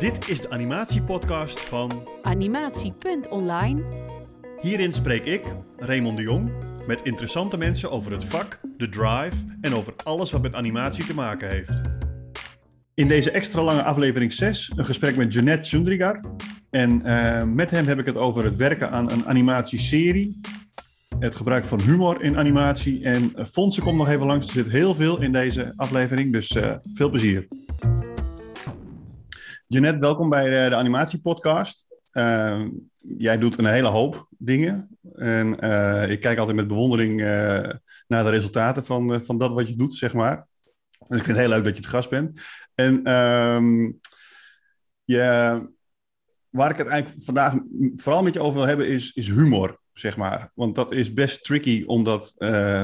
Dit is de animatiepodcast van Animatie.online. Hierin spreek ik, Raymond de Jong, met interessante mensen over het vak, de drive en over alles wat met animatie te maken heeft. In deze extra lange aflevering 6 een gesprek met Jeanette Sundrigar. En eh, met hem heb ik het over het werken aan een animatieserie. Het gebruik van humor in animatie. En uh, Fonse komt nog even langs. Er zit heel veel in deze aflevering, dus uh, veel plezier. Jeanette, welkom bij de, de Animatiepodcast. Uh, jij doet een hele hoop dingen. En uh, ik kijk altijd met bewondering uh, naar de resultaten van, van dat wat je doet, zeg maar. Dus ik vind het heel leuk dat je het gast bent. En um, je, waar ik het eigenlijk vandaag vooral met je over wil hebben, is, is humor, zeg maar. Want dat is best tricky om dat,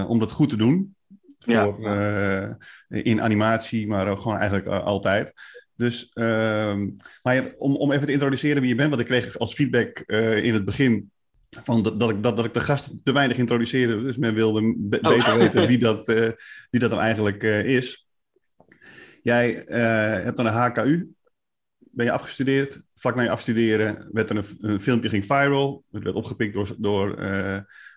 om dat goed te doen. Voor, ja. in animatie, maar ook gewoon eigenlijk altijd. Dus, uh, maar om, om even te introduceren wie je bent, want ik kreeg als feedback uh, in het begin van dat, dat, ik, dat, dat ik de gast te weinig introduceerde. Dus men wilde be oh. beter weten wie dat, uh, wie dat dan eigenlijk uh, is. Jij hebt dan een HKU, ben je afgestudeerd. Vlak na je afstuderen werd er een, een filmpje ging viral. Het werd opgepikt door, door,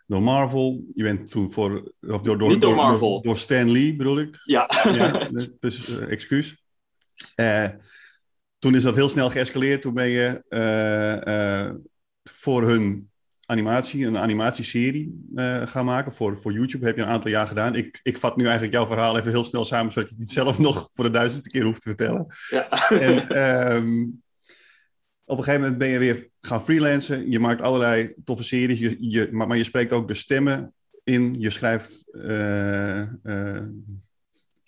door Marvel. Je bent toen voor... Of door, door, Niet door, door Marvel. Door, door Stan Lee bedoel ik. Ja. ja dus, dus excuus. Uh, toen is dat heel snel geëscaleerd. Toen ben je uh, uh, voor hun animatie, een animatieserie gaan maken. Voor, voor YouTube heb je een aantal jaar gedaan. Ik, ik vat nu eigenlijk jouw verhaal even heel snel samen, zodat je het niet zelf nog voor de duizendste keer hoeft te vertellen. Ja. En, um, op een gegeven moment ben je weer gaan freelancen. Je maakt allerlei toffe series, je, je, maar, maar je spreekt ook de stemmen in. Je schrijft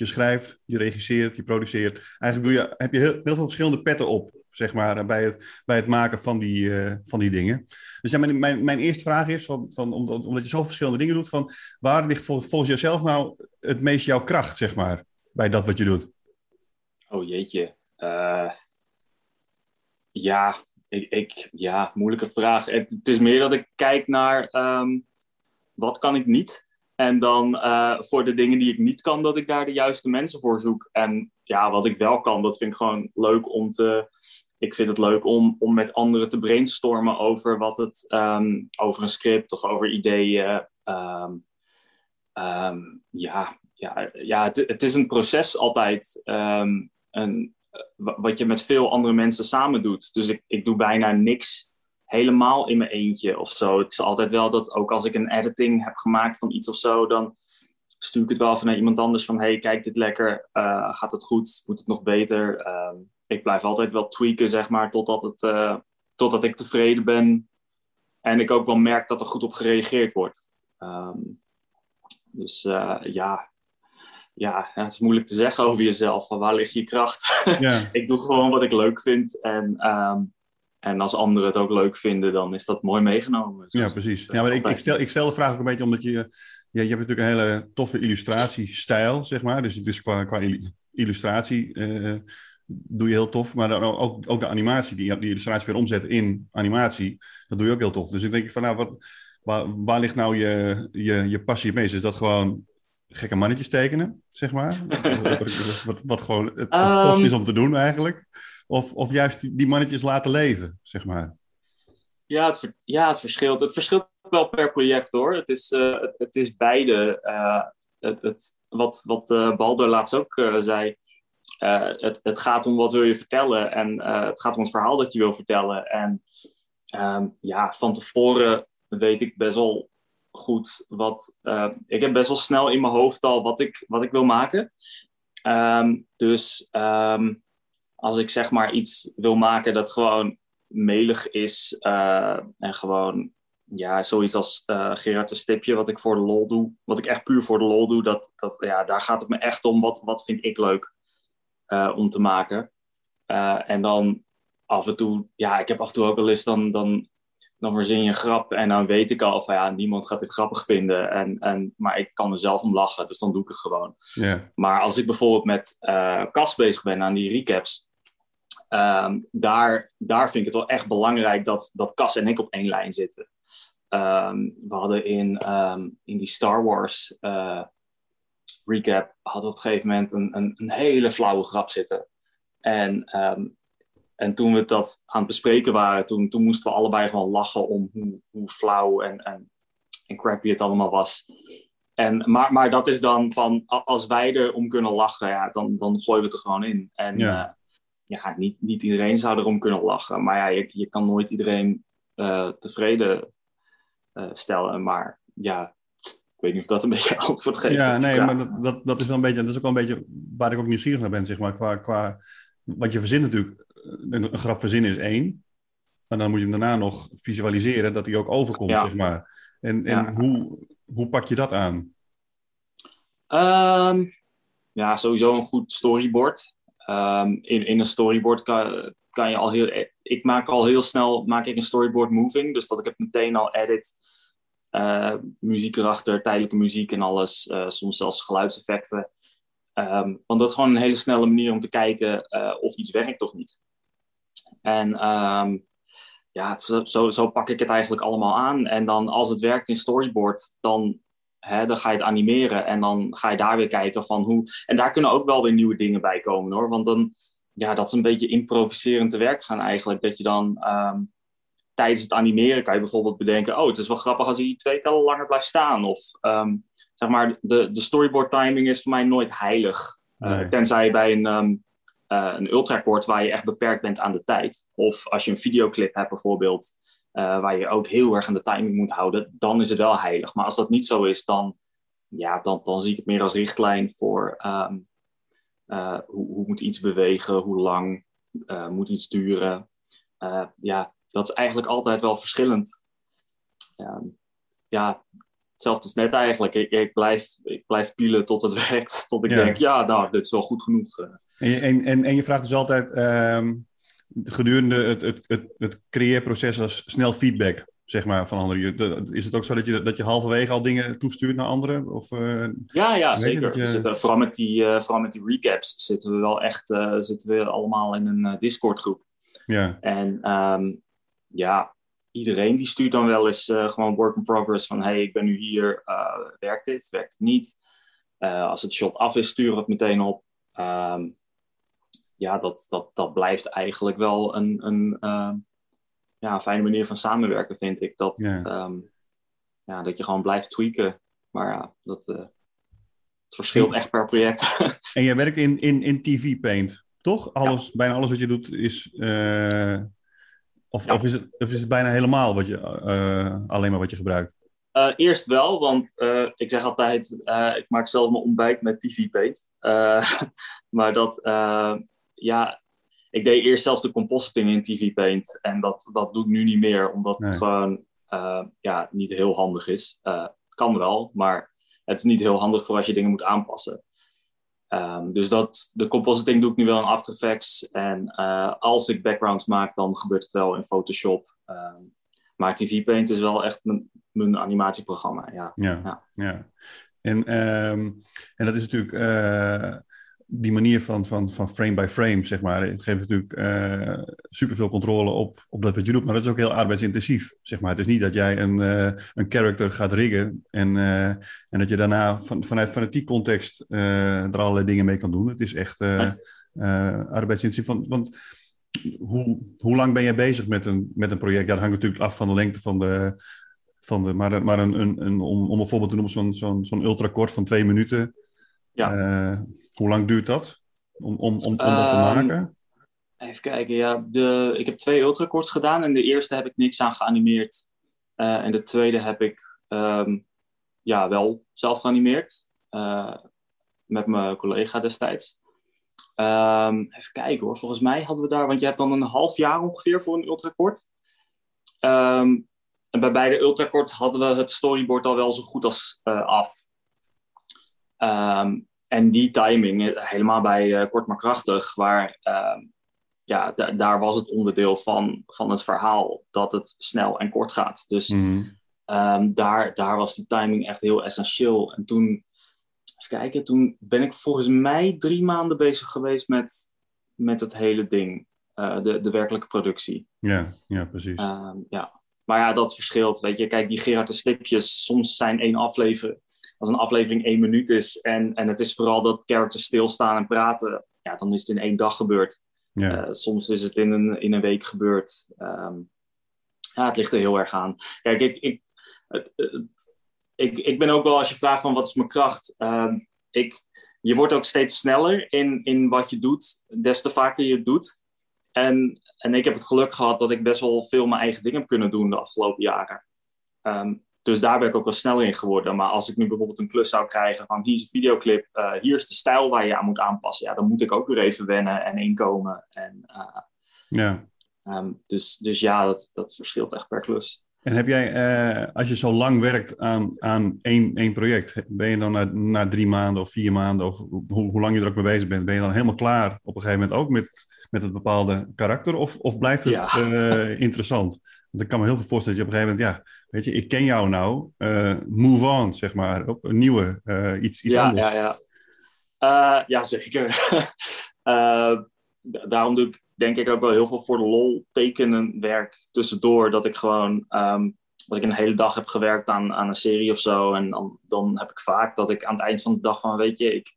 je schrijft, je regisseert, je produceert. Eigenlijk doe je, heb je heel, heel veel verschillende petten op, zeg maar, bij het, bij het maken van die, uh, van die dingen. Dus mijn, mijn, mijn eerste vraag is, van, van, omdat, omdat je zoveel verschillende dingen doet, van waar ligt vol, volgens jezelf nou het meest jouw kracht, zeg maar, bij dat wat je doet? Oh jeetje. Uh, ja, ik, ik, ja, moeilijke vraag. Het, is meer dat ik kijk naar um, wat kan ik niet en dan uh, voor de dingen die ik niet kan, dat ik daar de juiste mensen voor zoek. En ja, wat ik wel kan, dat vind ik gewoon leuk om te. Ik vind het leuk om, om met anderen te brainstormen over wat het um, over een script of over ideeën. Um, um, ja, ja, ja het, het, is een proces altijd. een, wat je met veel andere mensen samen doet. Dus ik, ik doe bijna niks helemaal in mijn eentje of zo. Het is altijd wel dat ook als ik een editing heb gemaakt van iets of zo, dan stuur ik het wel even naar iemand anders van hey, kijk dit lekker, uh, gaat het goed, moet het nog beter? Uh, ik blijf altijd wel tweaken, zeg maar, totdat, het, uh, totdat ik tevreden ben en ik ook wel merk dat er goed op gereageerd wordt. Um, dus uh, ja, ja, het is moeilijk te zeggen over jezelf. Van waar ligt je kracht? Ja. ik doe gewoon wat ik leuk vind en um, en als anderen het ook leuk vinden, dan is dat mooi meegenomen. Ja, precies. Ja, maar ik, ik, stel, ik stel de vraag ook een beetje omdat je... Ja, je hebt natuurlijk een hele toffe illustratiestijl, zeg maar. Dus, dus qua, qua illustratie uh, doe je heel tof. Maar dan ook, ook de animatie, die, die illustratie weer omzet in animatie, dat doe je ook heel tof. Dus ik denk van, nou, wat, waar, waar ligt nou je, je, je passie het meest? Is dat gewoon gekke mannetjes tekenen, zeg maar? wat, wat, wat, gewoon het, het um, toft is om te doen eigenlijk? Of, of juist die, mannetjes laten leven, zeg maar? Ja, het, ja, het verschilt. Het verschilt wel per project hoor. Het is, uh, het, het, is beide. Uh, het, het, wat wat uh, Balder laatst ook zei. het, het gaat om wat wil je vertellen. En het gaat om het verhaal dat je wil vertellen. En um, ja, van tevoren weet ik best wel goed wat. ik heb best wel snel in mijn hoofd al wat ik, wat ik wil maken. Um, dus. Um, als ik zeg maar iets wil maken dat gewoon melig is uh, en gewoon ja, zoiets als uh, Gerard de Stipje, wat ik voor de lol doe, wat ik echt puur voor de lol doe, dat, dat, ja, daar gaat het me echt om. Wat, wat vind ik leuk uh, om te maken? en dan af en toe, ja, ik heb af en toe ook wel eens dan, dan, dan verzin je een grap en dan weet ik al van ja, niemand gaat dit grappig vinden. En, en, maar ik kan er zelf om lachen, dus dan doe ik het gewoon. Yeah. Maar als ik bijvoorbeeld met Cas bezig ben aan die recaps, Um, daar, daar vind ik het wel echt belangrijk dat, dat Cas en ik op één lijn zitten. Um, we hadden in, um, in die Star Wars uh, recap hadden op een gegeven moment een, een, een hele flauwe grap zitten. En en toen we dat aan het bespreken waren, toen, toen moesten we allebei gewoon lachen om hoe, hoe flauw en, en, en crappy het allemaal was. En, maar, maar dat is dan van, als wij er om kunnen lachen, ja, dan, dan gooien we het er gewoon in. En ja, uh, ja niet, niet iedereen zou erom kunnen lachen. Maar ja, je, je kan nooit iedereen uh, tevreden uh, stellen. Maar ja, ik weet niet of dat een beetje antwoord geeft. Ja, nee, maar dat, dat, dat is wel een beetje, dat is ook wel een beetje waar ik ook nieuwsgierig naar ben, zeg maar. Qua, qua wat je verzint natuurlijk, een, een grap verzinnen is één. Maar dan moet je hem daarna nog visualiseren dat hij ook overkomt, ja. zeg maar. En, en ja. hoe, hoe pak je dat aan? Um, ja, sowieso een goed storyboard. Um, in, in een storyboard kan, kan je al heel... Ik maak al heel snel maak ik een storyboard moving. Dus dat ik het meteen al edit. Uh, muziek erachter, tijdelijke muziek en alles. Uh, soms zelfs geluidseffecten. Um, want dat is gewoon een hele snelle manier om te kijken uh, of iets werkt of niet. En ja, zo, zo pak ik het eigenlijk allemaal aan. En dan als het werkt in storyboard, dan, dan ga je het animeren. En dan ga je daar weer kijken van hoe... En daar kunnen ook wel weer nieuwe dingen bij komen hoor. Want dan, ja, dat is een beetje improviserend te werk gaan eigenlijk. Dat je dan um, tijdens het animeren kan je bijvoorbeeld bedenken... Oh, het is wel grappig als hij twee tellen langer blijft staan. Of um, zeg maar, de, de storyboard timing is voor mij nooit heilig. Nee. Uh, tenzij bij een... Um, uh, een waar je echt beperkt bent aan de tijd. Of als je een videoclip hebt bijvoorbeeld, waar je ook heel erg aan de timing moet houden, dan is het wel heilig. Maar als dat niet zo is, dan, ja, dan, dan zie ik het meer als richtlijn voor um, uh, hoe, hoe, moet iets bewegen, hoe lang moet iets duren. ja, dat is eigenlijk altijd wel verschillend. ja, hetzelfde als net eigenlijk. Ik, ik, blijf, ik blijf pielen tot het werkt. Tot ik ja. denk, ja, nou, dit is wel goed genoeg. En je, en, en, en je vraagt dus altijd um, gedurende het, het, het, het creëerproces als snel feedback, zeg maar, van anderen. Is het ook zo dat je, dat je halverwege al dingen toestuurt naar anderen? Of, uh, ja, ja, zeker. Je... Zitten, vooral, met die, uh, vooral met die recaps zitten we wel echt uh, zitten we allemaal in een Discord groep. Ja. En um, ja, iedereen die stuurt dan wel eens gewoon work in progress van hey, ik ben nu hier, werkt dit, werkt het niet? als het shot af is, sturen we het meteen op. Um, ja, dat, dat, dat blijft eigenlijk wel een, een, uh, ja, een fijne manier van samenwerken, vind ik. Dat, ja. Um, ja, dat je gewoon blijft tweaken. Maar ja, dat uh, het verschilt echt per project. en jij werkt in, in, in TV Paint, toch? Alles, ja. Bijna alles wat je doet is... Uh, of, ja. of, is het, of is het bijna helemaal wat je, alleen maar wat je gebruikt? Uh, eerst wel, want uh, ik zeg altijd, uh, ik maak zelf mijn ontbijt met TV Paint. maar dat, ja, ik deed eerst zelfs de compositing in TV Paint. En dat, dat doe ik nu niet meer, omdat nee. het gewoon ja, niet heel handig is. het kan wel, maar het is niet heel handig voor als je dingen moet aanpassen. Um, dus dat, de compositing doe ik nu wel in After Effects. En als ik backgrounds maak, dan gebeurt het wel in Photoshop. Um, maar TV Paint is wel echt mijn, mijn animatieprogramma. Ja. Ja, ja. ja. En, um, en dat is natuurlijk die manier van, van, van frame by frame, zeg maar. Het geeft natuurlijk uh, superveel controle op, op dat wat je doet. Maar dat is ook heel arbeidsintensief, zeg maar. Het is niet dat jij een, uh, een character gaat riggen en, en dat je daarna van, vanuit, die context er allerlei dingen mee kan doen. Het is echt arbeidsintensief. Want, want hoe, hoe lang ben jij bezig met een, met een project? Ja, dat hangt natuurlijk af van de lengte van de. Van de maar maar een, een, een, om, om een voorbeeld te noemen, zo'n zo'n zo'n ultrakort van twee minuten. Ja. Uh, hoe lang duurt dat om, om, om, om dat te maken? Even kijken, ja. De, ik heb twee ultrakorts gedaan en de eerste heb ik niks aan geanimeerd. Uh, en de tweede heb ik um, ja, wel zelf geanimeerd. Uh, met mijn collega destijds. Um, even kijken hoor, volgens mij hadden we daar, want je hebt dan een half jaar ongeveer voor een ultrakort. Um, en bij beide ultrakort hadden we het storyboard al wel zo goed als uh, af. Um, en die timing, helemaal bij uh, Kort maar Krachtig, waar ja, daar was het onderdeel van, van het verhaal dat het snel en kort gaat. Dus mm. daar, daar was die timing echt heel essentieel. En toen Even kijken, toen ben ik volgens mij drie maanden bezig geweest met, met het hele ding. Uh, de, de werkelijke productie. Ja, ja precies. Ja. Maar ja, dat verschilt. Weet je, kijk, die Gerard de Stipjes, soms zijn één aflevering, als een aflevering één minuut is en, en het is vooral dat characters stilstaan en praten, ja, dan is het in één dag gebeurd. Ja. soms is het in een, in een week gebeurd. Ehm, ja, het ligt er heel erg aan. Kijk, ik, ik, het, het, ik, ik ben ook wel, als je vraagt van wat is mijn kracht, ehm, ik, je wordt ook steeds sneller in, in wat je doet, des te vaker je het doet. En, en ik heb het geluk gehad dat ik best wel veel mijn eigen dingen heb kunnen doen de afgelopen jaren. Ehm, dus daar ben ik ook wel sneller in geworden. Maar als ik nu bijvoorbeeld een klus zou krijgen van hier is een videoclip, uh, hier is de stijl waar je aan moet aanpassen. Ja, dan moet ik ook weer even wennen en inkomen. En, uh, ja. Um, dus, dus ja, dat, dat verschilt echt per klus. En heb jij, uh, als je zo lang werkt aan, aan één, één project, ben je dan na, na drie maanden of vier maanden, of hoe, hoe lang je er ook mee bezig bent, ben je dan helemaal klaar op een gegeven moment ook met, met het bepaalde karakter? Of, of blijft het ja. interessant? Want ik kan me heel goed voorstellen dat je op een gegeven moment, ja, weet je, ik ken jou nou, uh, move on, zeg maar, op een nieuwe, iets, iets ja, anders. Ja, ja. ja zeker. daarom doe ik denk ik ook wel heel veel voor de lol tekenen werk tussendoor. Dat ik gewoon, um, als ik een hele dag heb gewerkt aan, aan een serie of zo, en dan, dan heb ik vaak dat ik aan het eind van de dag van, weet je, ik,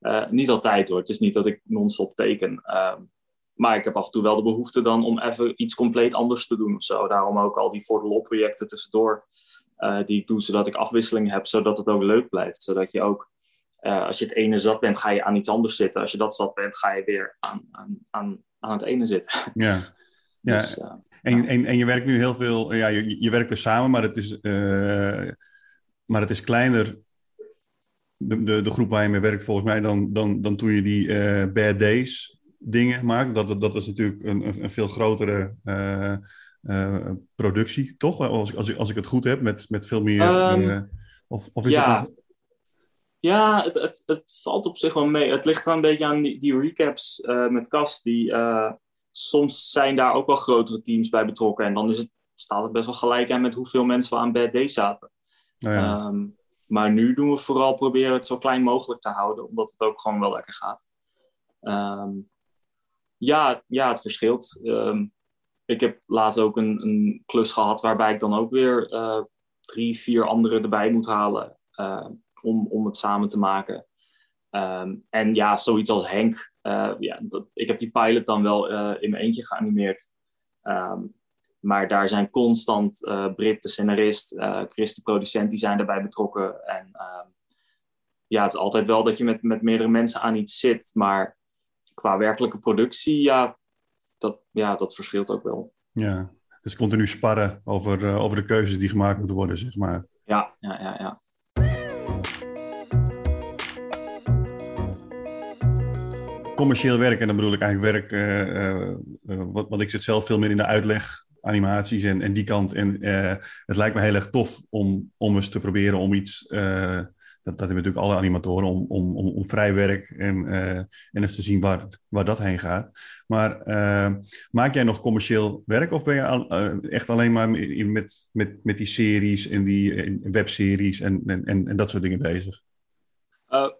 uh, niet altijd hoor. Het is niet dat ik non-stop teken. Maar ik heb af en toe wel de behoefte dan om even iets compleet anders te doen of zo. Daarom ook al die voor de lol projecten tussendoor. Uh, die ik doe, zodat ik afwisseling heb, zodat het ook leuk blijft. Zodat je ook uh, als je het ene zat bent, ga je aan iets anders zitten. Als je dat zat bent, ga je weer aan, aan, aan, aan het ene zitten. Ja, ja. Dus, uh, en, ja. En, en je werkt nu heel veel, ja, je, je werkt dus samen, maar het is, maar het is kleiner, de, de, de groep waar je mee werkt volgens mij, dan, dan, dan toen je die Bad Days dingen maakte. Dat, dat is natuurlijk een, een veel grotere productie, toch? Als, als, ik, als ik het goed heb, met, met veel meer... Um, of, of is ja. het... Ja, het, het, het valt op zich wel mee. Het ligt er een beetje aan die, die recaps met Kast. Die, soms zijn daar ook wel grotere teams bij betrokken. En dan is het, staat het best wel gelijk aan met hoeveel mensen we aan Bad Day zaten. Oh ja. um, maar nu doen we vooral proberen het zo klein mogelijk te houden. Omdat het ook gewoon wel lekker gaat. Um, ja, ja, het verschilt. Um, ik heb laatst ook een, een, klus gehad waarbij ik dan ook weer uh, drie, vier anderen erbij moet halen om, om het samen te maken. Um, en ja, zoiets als Henk. Uh, ja, dat, ik heb die pilot dan wel uh, in mijn eentje geanimeerd. Maar daar zijn constant Brit, de scenarist, Chris, de producent, die zijn daarbij betrokken. En ja, het is altijd wel dat je met, met meerdere mensen aan iets zit. Maar qua werkelijke productie, ja, dat, ja, dat verschilt ook wel. Ja, dus continu sparren over, over de keuzes die gemaakt moeten worden, zeg maar. Ja, ja, ja, ja. commercieel werk, en dan bedoel ik eigenlijk werk, uh, uh, wat, wat ik zit zelf veel meer in de uitleg, animaties en, en die kant. En het lijkt me heel erg tof om, om eens te proberen om iets, dat, dat hebben natuurlijk alle animatoren, om, om, om, om vrij werk en, en eens te zien waar, waar dat heen gaat. Maar maak jij nog commercieel werk of ben je al, echt alleen maar met, met, met die series en die webseries en, en, dat soort dingen bezig?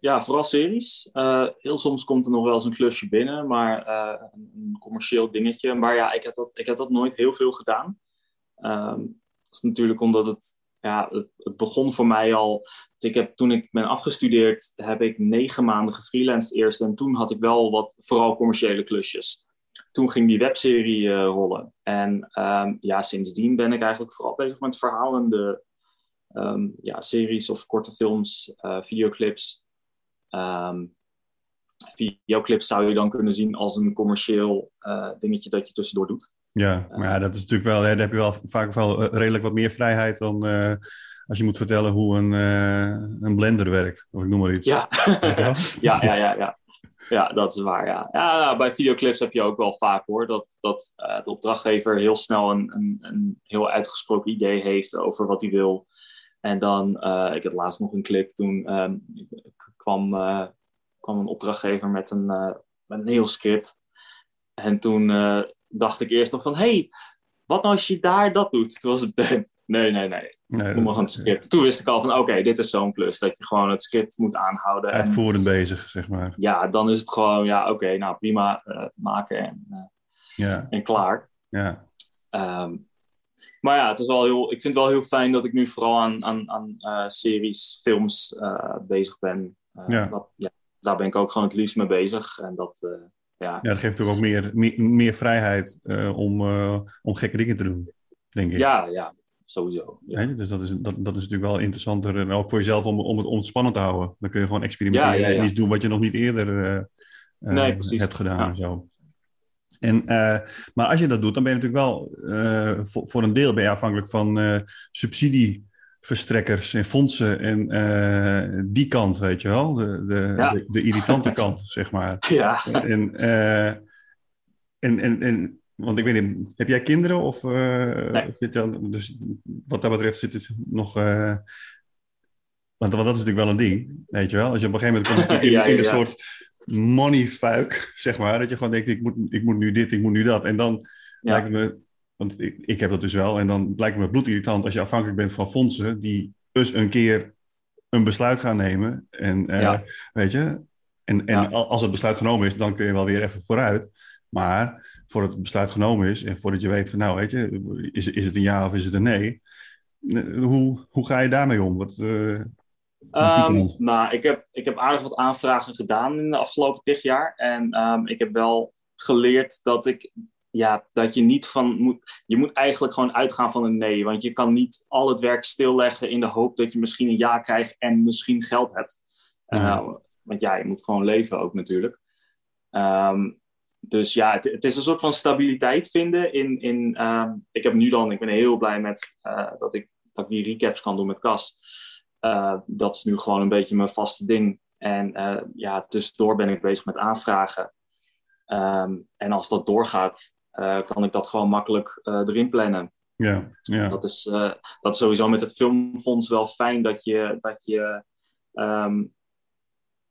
Ja, vooral series. Heel soms komt er nog wel eens een klusje binnen, maar een commercieel dingetje. Maar ja, ik heb dat, ik heb dat nooit heel veel gedaan. Um, dat is natuurlijk omdat het, ja, het, begon voor mij al. Ik heb, toen ik ben afgestudeerd, heb ik negen maanden gefreelanced eerst. En toen had ik wel wat, vooral commerciële klusjes. Toen ging die webserie rollen. En um, ja, sindsdien ben ik eigenlijk vooral bezig met verhalende um, ja, series of korte films, uh, videoclips. Um, videoclips zou je dan kunnen zien als een commercieel uh, dingetje dat je tussendoor doet. Ja, maar ja, dat is natuurlijk wel, hè, daar heb je wel vaak wel redelijk wat meer vrijheid dan uh, als je moet vertellen hoe een, een blender werkt. Of ik noem maar iets. Ja, ja, ja, ja, ja. Ja, dat is waar, ja. ja. Bij videoclips heb je ook wel vaak hoor, dat, dat de opdrachtgever heel snel een, een, een heel uitgesproken idee heeft over wat hij wil. En dan, ik had laatst nog een clip, toen um, kwam, kwam een opdrachtgever met een, met een heel script. En toen dacht ik eerst nog van, hey, wat nou als je daar dat doet? Toen was het, nee, nee, nee. nee Noem maar van het script. Toen wist ik al van, oké, okay, dit is zo'n plus. Dat je gewoon het script moet aanhouden. Uitvoerend bezig, zeg maar. Ja, dan is het gewoon, ja, oké, okay, nou prima, maken en, ja. en klaar. Ja. Um, maar ja, het is wel heel, ik vind het wel heel fijn dat ik nu vooral aan, aan, aan uh, series, films bezig ben. Ja. Dat, ja. Daar ben ik ook gewoon het liefst mee bezig. En dat, ja. Ja, dat geeft natuurlijk ook meer, meer, meer vrijheid uh, om, uh, om gekke dingen te doen, denk ik. Ja, ja, sowieso. Ja. Dus dat is, dat, dat is natuurlijk wel interessanter. En ook voor jezelf om, om het ontspannen te houden. Dan kun je gewoon experimenteren ja, en iets doen wat je nog niet eerder uh, nee, hebt gedaan. En zo. En, maar als je dat doet, dan ben je natuurlijk wel voor, voor, een deel ben je afhankelijk van subsidieverstrekkers en fondsen en die kant, weet je wel. De, de, ja. de, de, irritante kant, zeg maar. Ja. En, en, en, en want ik weet niet, heb jij kinderen of uh, nee. zit je, dus wat dat betreft zit het nog. Want, want, dat is natuurlijk wel een ding, weet je wel. Als je op een gegeven moment komt in, Ja, in ja, een soort moneyfuik, zeg maar, dat je gewoon denkt, ik moet, ik moet nu dit, ik moet nu dat. En dan Ja. lijkt me, want ik, ik heb dat dus wel, en dan lijkt het me bloedirritant als je afhankelijk bent van fondsen die dus een keer een besluit gaan nemen. En eh, Ja. weet je, en, en Ja. als het besluit genomen is, dan kun je wel weer even vooruit. Maar voordat het besluit genomen is en voordat je weet van nou, weet je, is, is het een ja of is het een nee? eh, Hoe, hoe ga je daarmee om? Wat, Pietermond. nou, ik heb, ik heb aardig wat aanvragen gedaan in de afgelopen tig jaar. En ehm, ik heb wel geleerd dat ik, ja, dat je niet van moet. Je moet eigenlijk gewoon uitgaan van een nee. Want je kan niet al het werk stilleggen in de hoop dat je misschien een ja krijgt en misschien geld hebt. Ja. Uh, want ja, je moet gewoon leven ook natuurlijk. Ehm, dus ja, het, het is een soort van stabiliteit vinden. In, in, ehm, ik heb nu dan, ik ben heel blij met eh, dat, ik, dat ik die recaps kan doen met Cas. Eh, dat is nu gewoon een beetje mijn vaste ding. En eh, ja, tussendoor ben ik bezig met aanvragen. Ehm, en als dat doorgaat, eh, kan ik dat gewoon makkelijk eh, erin plannen. ja, ja. Dat is, eh, dat is sowieso met het filmfonds wel fijn dat je, dat je ehm,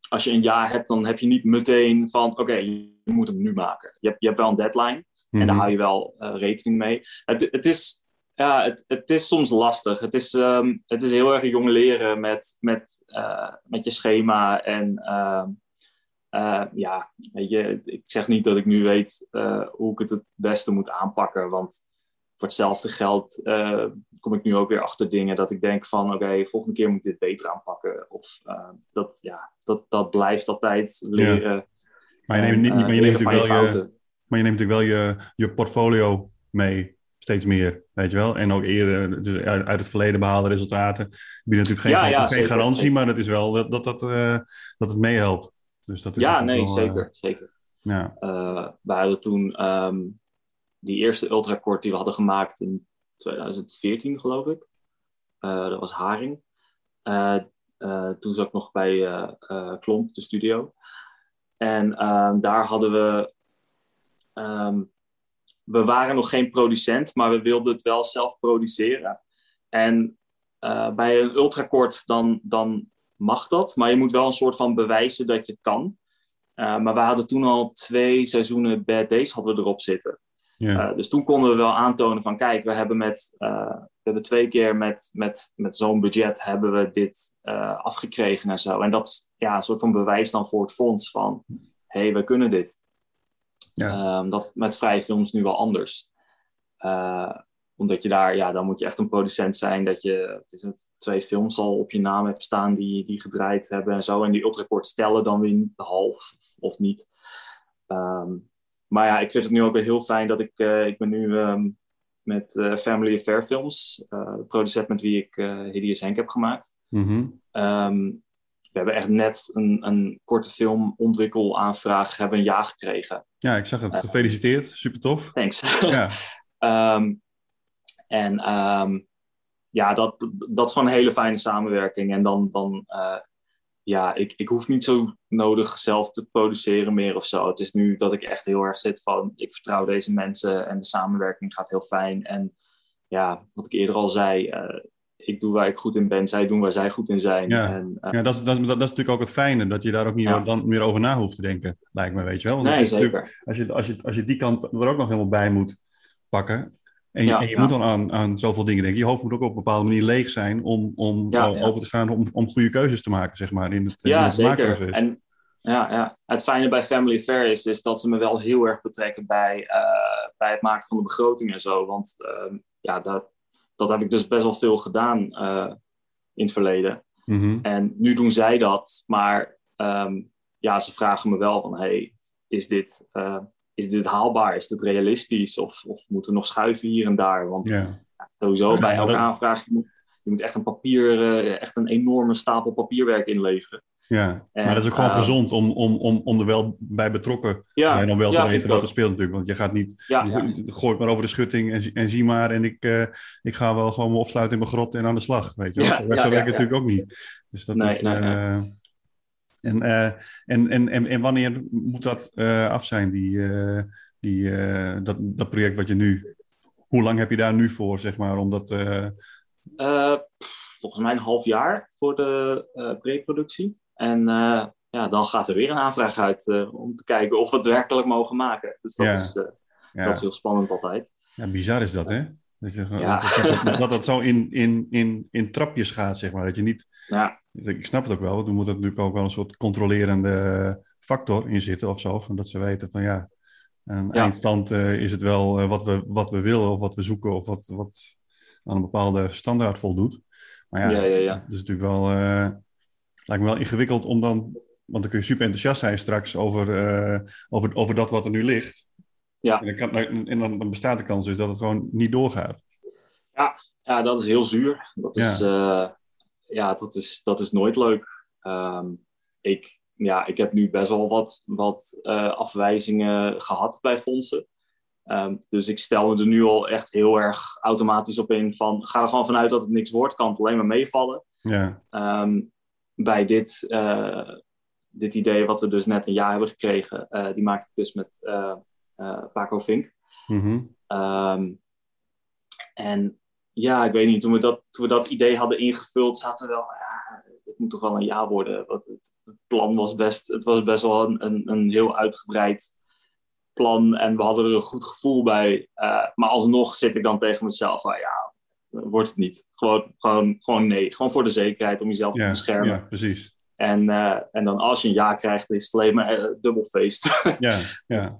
als je een jaar hebt, dan heb je niet meteen van oké, je moet hem nu maken. Je hebt, je hebt wel een deadline en daar Mhm. hou je wel eh, rekening mee. Het, het, is, ja, het, het is soms lastig. Het is, ehm, het is heel erg jong leren met, met, eh, met je schema. En ehm, eh, ja, weet je, ik zeg niet dat ik nu weet eh, hoe ik het het beste moet aanpakken. Want voor hetzelfde geld eh, kom ik nu ook weer achter dingen dat ik denk van oké, volgende keer moet ik dit beter aanpakken. Of dat, ja, dat, dat blijft altijd leren. Maar je neemt, niet, maar je neemt natuurlijk wel je, maar je neemt natuurlijk wel je, je portfolio mee. Steeds meer, weet je wel. En ook eerder, dus uit, uit het verleden behaalde resultaten. bieden natuurlijk geen, Ja, ja, geen garantie, maar het is wel dat, dat, dat, dat het meehelpt. Dus dat is Ja, nee, wel, eh, zeker. zeker. ja. Eh, we hadden toen ehm, die eerste ultrakort die we hadden gemaakt in 2014, geloof ik. Eh, dat was Haring. Toen zat ik nog bij Klomp, de studio. En ehm, daar hadden we. ehm, we waren nog geen producent, maar we wilden het wel zelf produceren. En bij een ultrakort dan, dan mag dat, maar je moet wel een soort van bewijzen dat je het kan. Uh, maar we hadden toen al twee seizoenen Bad Days hadden we erop zitten. Ja. Uh, dus toen konden we wel aantonen van kijk, we hebben, met, uh, we hebben twee keer met, met, met zo'n budget hebben we dit afgekregen en zo. En dat is ja, een soort van bewijs dan voor het fonds van hé, hey, we kunnen dit. Ja. Um, dat met vrije films nu wel anders. Omdat je daar, ja, dan moet je echt een producent zijn. Dat je het is het, twee films al op je naam hebt staan die, die gedraaid hebben en zo. En die ultrakort stellen dan weer de half of niet. Um, maar ja, ik vind het nu ook weer heel fijn dat ik, uh, ik ben nu um, met uh, Family Affair Films, uh, de producent met wie ik uh, Hideous Henk heb gemaakt. Mm -hmm. um, we hebben echt net een, een korte film ontwikkelaanvraag, hebben een ja gekregen. Ja, ik zag het. Gefeliciteerd. Super tof. Thanks. Ja. um, en um, ja, dat, dat is gewoon een hele fijne samenwerking. En dan, dan uh, ja, ik, ik hoef niet zo nodig zelf te produceren meer of zo. Het is nu dat ik echt heel erg zit van, ik vertrouw deze mensen en de samenwerking gaat heel fijn. En ja, wat ik eerder al zei, uh, ik doe waar ik goed in ben, zij doen waar zij goed in zijn. Ja, en, uh, ja dat, is, dat, is, dat is natuurlijk ook het fijne, dat je daar ook niet ja. dan meer over na hoeft te denken, lijkt me, weet je wel. Want nee, zeker. Als je, als, je, als je die kant er ook nog helemaal bij moet pakken, en je, ja, en je ja. moet dan aan, aan zoveel dingen denken. Je hoofd moet ook op een bepaalde manier leeg zijn om, om ja, uh, open te staan, om, om goede keuzes te maken, zeg maar, in het, ja, in het zeker. En ja, ja, het fijne bij Family Fair is, is dat ze me wel heel erg betrekken bij, uh, bij het maken van de begroting en zo. Want uh, ja, dat, dat heb ik dus best wel veel gedaan uh, in het verleden. Mm -hmm. En nu doen zij dat, maar um, ja, ze vragen me wel van, hey, is dit, is dit haalbaar? Is dit realistisch? Of, of moeten we nog schuiven hier en daar? Want Ja. sowieso Ja, bij elke dat- aanvraag, je moet, je moet echt een papier, eh, echt een enorme stapel papierwerk inleveren. Ja, En, maar dat is ook gewoon eh, gezond om, om, om, om er wel bij betrokken te zijn. Om wel te weten wat er speelt natuurlijk. Want je gaat niet, je gooit maar over de schutting en, zie- en zie maar. En ik, eh, ik ga wel gewoon me opsluiten in mijn grot en aan de slag. Weet je Zo werkt het natuurlijk ook niet. Dus dat Nee, is... nee, nee. En, eh, en, en, en, en wanneer moet dat eh, af zijn, die, eh, die, dat, dat project wat je nu... Hoe lang heb je daar nu voor, zeg maar, om dat... volgens mij een half jaar voor de preproductie. En ja, dan gaat er weer een aanvraag uit om te kijken of we het werkelijk mogen maken. Dus dat, Ja. is, ja. dat is heel spannend altijd. Ja, bizar is dat, hè? Dat, je, Ja. dat, dat dat zo in, in, in, in trapjes gaat, zeg maar. Dat je niet... Ja, Ik snap het ook wel, want er moet er natuurlijk ook wel een soort controlerende factor in zitten of zo. Van dat ze weten van ja, een Ja. eindstand eh, is het wel eh, wat, we, wat we willen of wat we zoeken of wat, wat aan een bepaalde standaard voldoet. Maar ja, Ja, ja, ja. het is natuurlijk wel, eh, lijkt me wel ingewikkeld om dan, want dan kun je super enthousiast zijn straks over, eh, over, over dat wat er nu ligt. Ja. En, dan, kan, en dan, dan bestaat de kans dus dat het gewoon niet doorgaat. ja, dat is heel zuur. Dat is, ja. Ja, dat is, dat is nooit leuk. Ehm, ik, ja, ik heb nu best wel wat, wat eh, afwijzingen gehad bij fondsen. Ehm, dus ik stel me er nu al echt heel erg automatisch op in van ga er gewoon vanuit dat het niks wordt, kan het alleen maar meevallen. Ja, Ehm, bij dit, eh, dit idee wat we dus net een jaar hebben gekregen, eh, die maak ik dus met Paco Vink. Mhm. En ja, ik weet niet, toen we, dat, toen we dat idee hadden ingevuld, zaten we wel, ja, het moet toch wel een ja worden. Want het, het plan was best, het was best wel een, een, een heel uitgebreid plan en we hadden er een goed gevoel bij. Eh, maar alsnog zit ik dan tegen mezelf van, ja, wordt het niet. Gewoon, gewoon, gewoon nee, gewoon voor de zekerheid om jezelf te beschermen. ja, precies. En, eh, en dan als je een ja krijgt, is het alleen maar eh, dubbel feest. Ja, ja.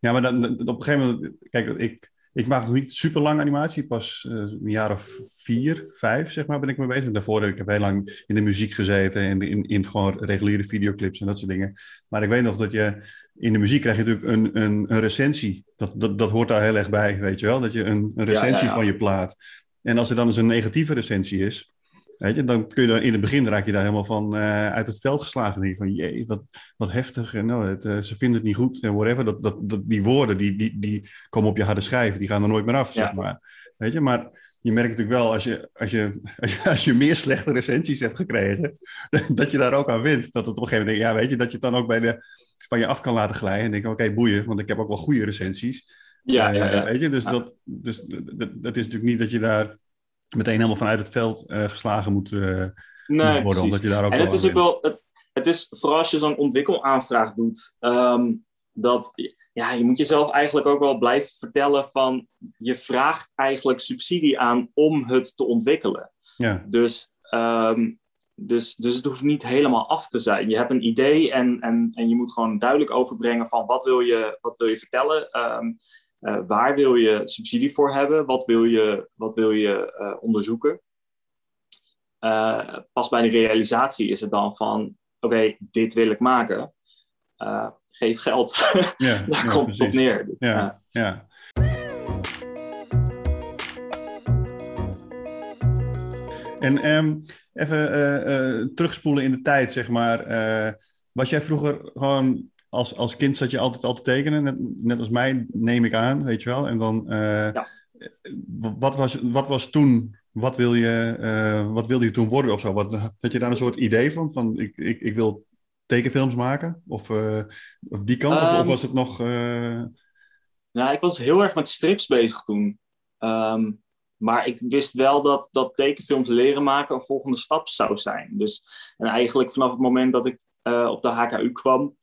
Ja. Maar dan- op een gegeven moment, kijk, ik, ik maak nog niet super lang animatie, pas eh, een jaar of vier, vijf, zeg maar, ben ik mee bezig. Daarvoor heb ik heel lang in de muziek gezeten en in, in gewoon reguliere videoclips en dat soort dingen. Maar ik weet nog dat je in de muziek krijg je natuurlijk een, een, een recensie. Dat, dat, dat hoort daar heel erg bij, weet je wel? Dat je een, een ja, recensie ja. van je plaat. En als er dan eens een negatieve recensie is, Weet je, dan kun je daar, in het begin raak je daar helemaal van eh, uit het veld geslagen. Dan denk je van, jee, wat, wat heftig. En, nou, het, eh, ze vinden het niet goed en whatever. Dat, dat, dat, die woorden, die, die, die komen op je harde schijf. Die gaan er nooit meer af, zeg Ja. maar. Weet je, maar je merkt natuurlijk wel, als je, als je, als je, als je meer slechte recensies hebt gekregen, dat je daar ook aan wint. Dat het op een gegeven moment, ja, weet je, dat je het dan ook bij de, van je af kan laten glijden. En denk, oké, boeien, want ik heb ook wel goede recensies. Ja, Eh, ja, ja. Weet je, dus, Ja. dat, dus dat- dat is natuurlijk niet dat je daar meteen helemaal vanuit het veld eh, geslagen moet, moet Nee, worden. precies. Omdat je daar ook En het is ook wel, het, het is vooral als je zo'n ontwikkelaanvraag doet, ehm, dat ja, je moet jezelf eigenlijk ook wel blijven vertellen van je vraagt eigenlijk subsidie aan om het te ontwikkelen. Ja, Dus, ehm, dus, dus het hoeft niet helemaal af te zijn. Je hebt een idee en, en, en je moet gewoon duidelijk overbrengen van wat wil je, wat wil je vertellen, Ehm, eh, waar wil je subsidie voor hebben, wat wil je, wat wil je eh, onderzoeken. Eh, pas bij de realisatie is het dan van, oké, dit wil ik maken. Geef geld. ja, Daar ja, komt het op neer. Ja, ja. En ehm, even terugspoelen in de tijd, zeg maar. Was jij vroeger gewoon als, als kind zat je altijd al te tekenen, net, net als mij, neem ik aan, weet je wel. En dan, eh, Ja. wat, was, wat was toen, wat, wil je, eh, wat wilde je toen worden of zo? Wat, had je daar een soort idee van, van ik, ik, ik wil tekenfilms maken? Of, eh, of die kant? of, of Ehm, was het nog... Nou, ik was heel erg met strips bezig toen. Ehm, maar ik wist wel dat, dat tekenfilms leren maken een volgende stap zou zijn. Dus en eigenlijk vanaf het moment dat ik op de HKU kwam,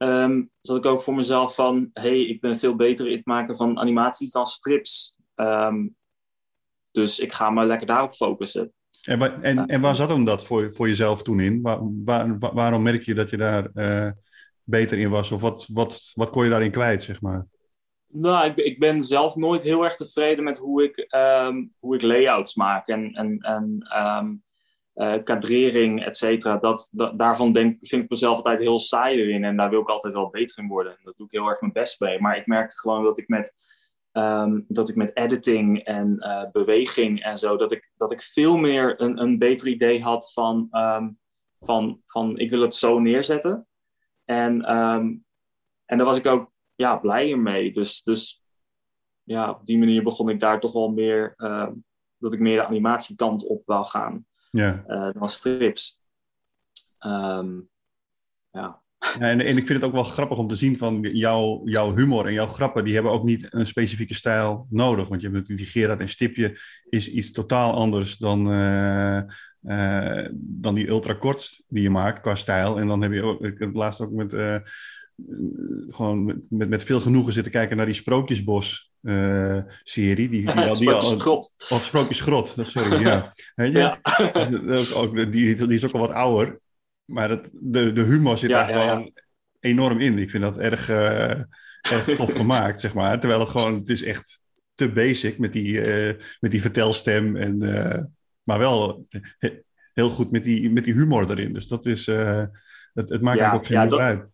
ehm, zat ik ook voor mezelf van: hey, ik ben veel beter in het maken van animaties dan strips. Ehm, dus ik ga me lekker daarop focussen. En, wa- en, en waar zat hem dat voor, voor jezelf toen in? Waar, waar, wa- waarom merk je dat je daar eh, beter in was? Of wat, wat, wat kon je daarin kwijt, zeg maar? Nou, ik, ik ben zelf nooit heel erg tevreden met hoe ik, ehm, hoe ik layouts maak. En, en, en kadrering, et cetera. Dat, daarvan denk, vind ik mezelf altijd heel saai erin. En daar wil ik altijd wel beter in worden. Dat doe ik heel erg mijn best mee. Maar ik merkte gewoon dat ik met, ehm, dat ik met editing en beweging en zo... dat ik, dat ik veel meer een, een beter idee had van, ehm, van, van... ik wil het zo neerzetten. En, ehm, en daar was ik ook ja, blijer mee. Dus, dus ja, op die manier begon ik daar toch wel meer, dat ik meer de animatiekant op wou gaan. Ja. Uh, dan strips. Um, ja. En, en ik vind het ook wel grappig om te zien van jouw, jouw humor en jouw grappen, die hebben ook niet een specifieke stijl nodig. Want je hebt die Gerard en Stipje is iets totaal anders dan, uh, uh, dan die ultrakorts die je maakt qua stijl. En dan heb je ook, ik heb het laatst ook met, gewoon met, met, met, veel genoegen zitten kijken naar die Sprookjesbos-serie. die, die, die, die al, of Sprookjesgrot, sorry, ja. Weet je? Ja. ook, die, die is ook al wat ouder. Maar dat, de, de humor zit ja, daar ja, gewoon enorm in. Ik vind dat erg, uh, erg tof gemaakt, zeg maar. Terwijl het gewoon, het is echt te basic met die, uh, met die vertelstem. En, uh, maar wel heel goed met die, met die humor erin. Dus dat is, het, het maakt ook geen dat, uit.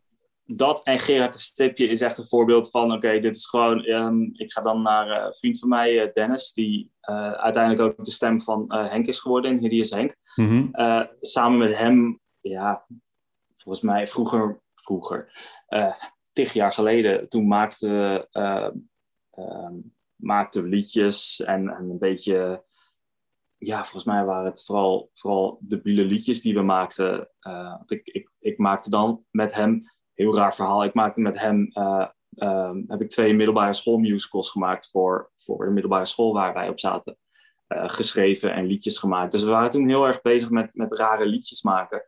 Dat en Gerard de Stipje is echt een voorbeeld van... oké, dit is gewoon... Um, ik ga dan naar een vriend van mij, Dennis... die uiteindelijk ook de stem van Henk is geworden in Hideous Henk. Mm -hmm. samen met hem ja, volgens mij vroeger, vroeger, tig jaar geleden, toen maakten uh, uh, maakte liedjes en, en, een beetje, ja, volgens mij waren het vooral, vooral debiele liedjes die we maakten. ik, ik, ik maakte dan met hem, heel raar verhaal, ik maakte met hem, heb ik twee middelbare schoolmusicals gemaakt voor, voor de middelbare school waar wij op zaten. geschreven en liedjes gemaakt. Dus we waren toen heel erg bezig met, met rare liedjes maken.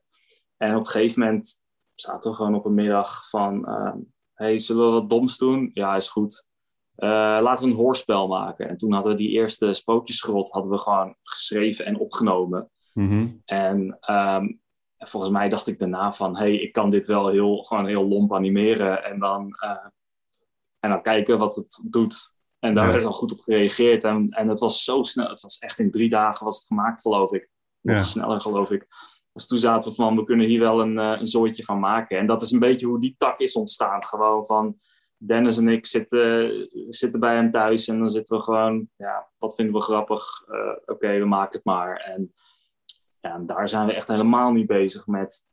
En op een gegeven moment zaten we gewoon op een middag van... Uh, hey, zullen we wat doms doen? Ja, is goed. Uh, laten we een hoorspel maken. En toen hadden we die eerste Sprookjesgrot hadden we gewoon geschreven en opgenomen. Mm -hmm. En um, volgens mij dacht ik daarna van... hey, ik kan dit wel heel, gewoon heel lomp animeren. En dan, uh, en dan kijken wat het doet. En daar ja. werd al goed op gereageerd. En, en het was zo snel. Het was echt in drie dagen was het gemaakt, geloof ik. Nog ja. sneller, geloof ik. Dus toen zaten we van, we kunnen hier wel een, uh, een zooitje van maken. En dat is een beetje hoe die tak is ontstaan. Gewoon van, Dennis en ik zitten, zitten bij hem thuis en dan zitten we gewoon, ja, wat vinden we grappig? Uh, Oké, okay, we maken het maar. En, ja, en daar zijn we echt helemaal niet bezig met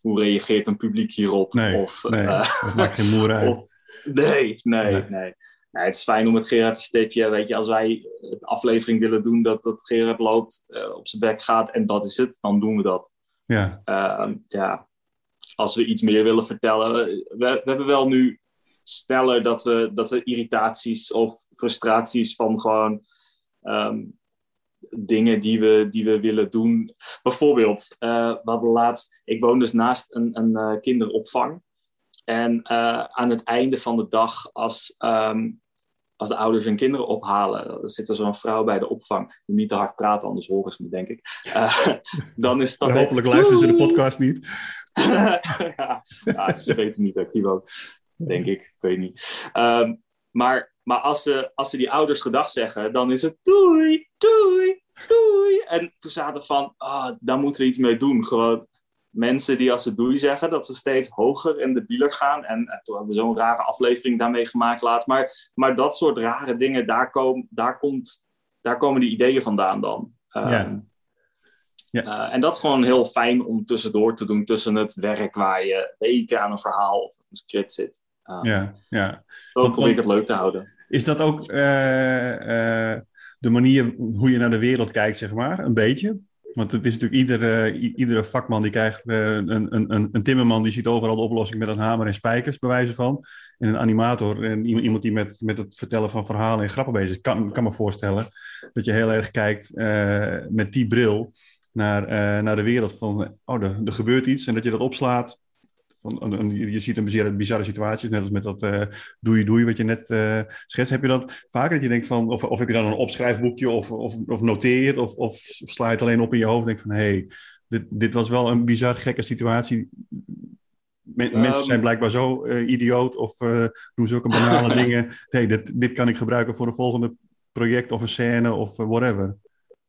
hoe reageert een publiek hierop. Nee, of, nee uh, dat maakt geen moer uit. Of, nee, nee, nee. nee. Het is fijn om met Gerard te stipje. Weet je, als wij de aflevering willen doen dat, dat Gerard loopt, uh, op zijn bek gaat en dat is het, dan doen we dat. Ja. Uh, ja. Als we iets meer willen vertellen. We, we, hebben wel nu sneller dat we, dat we irritaties of frustraties van gewoon um, dingen die we, die we willen doen. Bijvoorbeeld, uh, we hadden laatst, ik woon dus naast een, een uh, kinderopvang. En uh, aan het einde van de dag, als, um, als de ouders hun kinderen ophalen, er zit er zo'n vrouw bij de opvang, die niet te hard praten, anders horen ze me, denk ik. Dan is dat. hopelijk luisteren ze de podcast niet. ja, ze weten niet dat ik hier woon, denk ik. Ik weet niet. Um, maar maar als, ze, als ze die ouders gedag zeggen, dan is het doei, doei, doei. En toen zaten we van, oh, daar moeten we iets mee doen. Gewoon mensen die als ze doei zeggen, dat ze steeds hoger in de bieler gaan. En, en toen hebben we zo'n rare aflevering daarmee gemaakt laat. Maar, maar dat soort rare dingen, daar, kom, daar, komt, daar komen die ideeën vandaan dan. Um, ja. Ja. Uh, en dat is gewoon heel fijn om tussendoor te doen tussen het werk waar je weken aan een verhaal of een script zit. Uh, ja, ja. Zo probeer ik het leuk te houden. Is dat ook uh, de manier hoe je naar de wereld kijkt, zeg maar? Een beetje? Want het is natuurlijk iedere, iedere vakman die krijgt uh, een, een, een timmerman die ziet overal de oplossing met een hamer en spijkers, bij wijze van. En een animator en iemand die met, met het vertellen van verhalen en grappen bezig is. Kan, kan me voorstellen dat je heel erg kijkt uh, met die bril naar, uh, naar de wereld van, oh, er gebeurt iets en dat je dat opslaat. Van, je ziet een bizarre, bizarre situatie, net als met dat uh, doei doei wat je net uh, schetst. Heb je dat vaker dat je denkt van, of, of heb je dan een opschrijfboekje of, of, of noteer je het of, of sla je het alleen op in je hoofd en denk van, hé, hey, dit, dit was wel een bizar gekke situatie. Men, um, mensen zijn blijkbaar zo uh, idioot of doen zulke banale dingen. hey, dit, dit kan ik gebruiken voor een volgende project of een scène of whatever.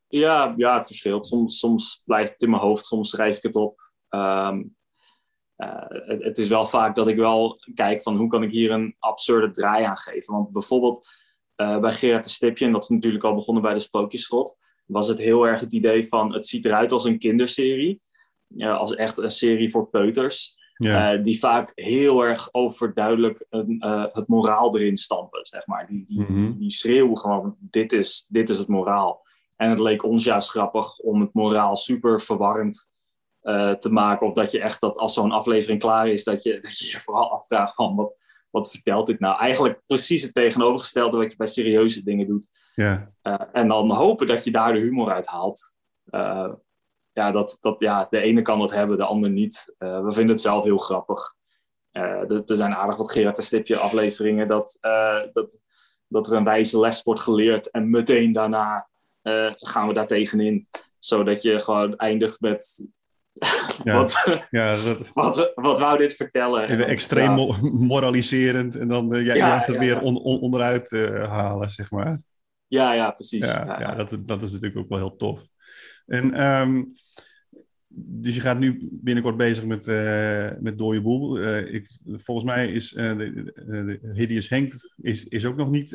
Ja, ja, het verschilt. Soms, soms blijft het in mijn hoofd, soms schrijf ik het op. Ehm, eh, het, het, is wel vaak dat ik wel kijk van hoe kan ik hier een absurde draai aan geven. Want bijvoorbeeld uh, bij Gerard de Stipje, en dat is natuurlijk al begonnen bij de Sprookjesschot, was het heel erg het idee van het ziet eruit als een kinderserie. Uh, als echt een serie voor peuters. Ja. die vaak heel erg overduidelijk een, het moraal erin stampen, zeg maar. Die, die, mm -hmm. die schreeuwen gewoon, dit is, dit is het moraal. En het leek ons juist grappig om het moraal super verwarrend uh, te maken. Of dat je echt, dat als zo'n aflevering klaar is, dat je, dat je je vooral afvraagt van wat, wat vertelt dit nou? Eigenlijk precies het tegenovergestelde wat je bij serieuze dingen doet. Ja. Uh, en dan hopen dat je daar de humor uit haalt. Uh, ja, dat, dat, ja, de ene kan dat hebben, de ander niet. we vinden het zelf heel grappig. er zijn aardig wat Gerard en Stipje afleveringen dat, dat, dat er een wijze les wordt geleerd en meteen daarna gaan we daar tegenin. Zodat je gewoon eindigt met ja. wat, ja, dat... wat, wat wou dit vertellen? Even extreem ja. moraliserend en dan uh, ja, juist het weer on, on, onderuit uh, halen, zeg maar. Ja, ja, precies. Ja, ja, Dat, dat is natuurlijk ook wel heel tof. En um, dus je gaat nu binnenkort bezig met, uh, met Dode Boel. Uh, ik, volgens mij is de, de Hideous Henk is, is ook nog niet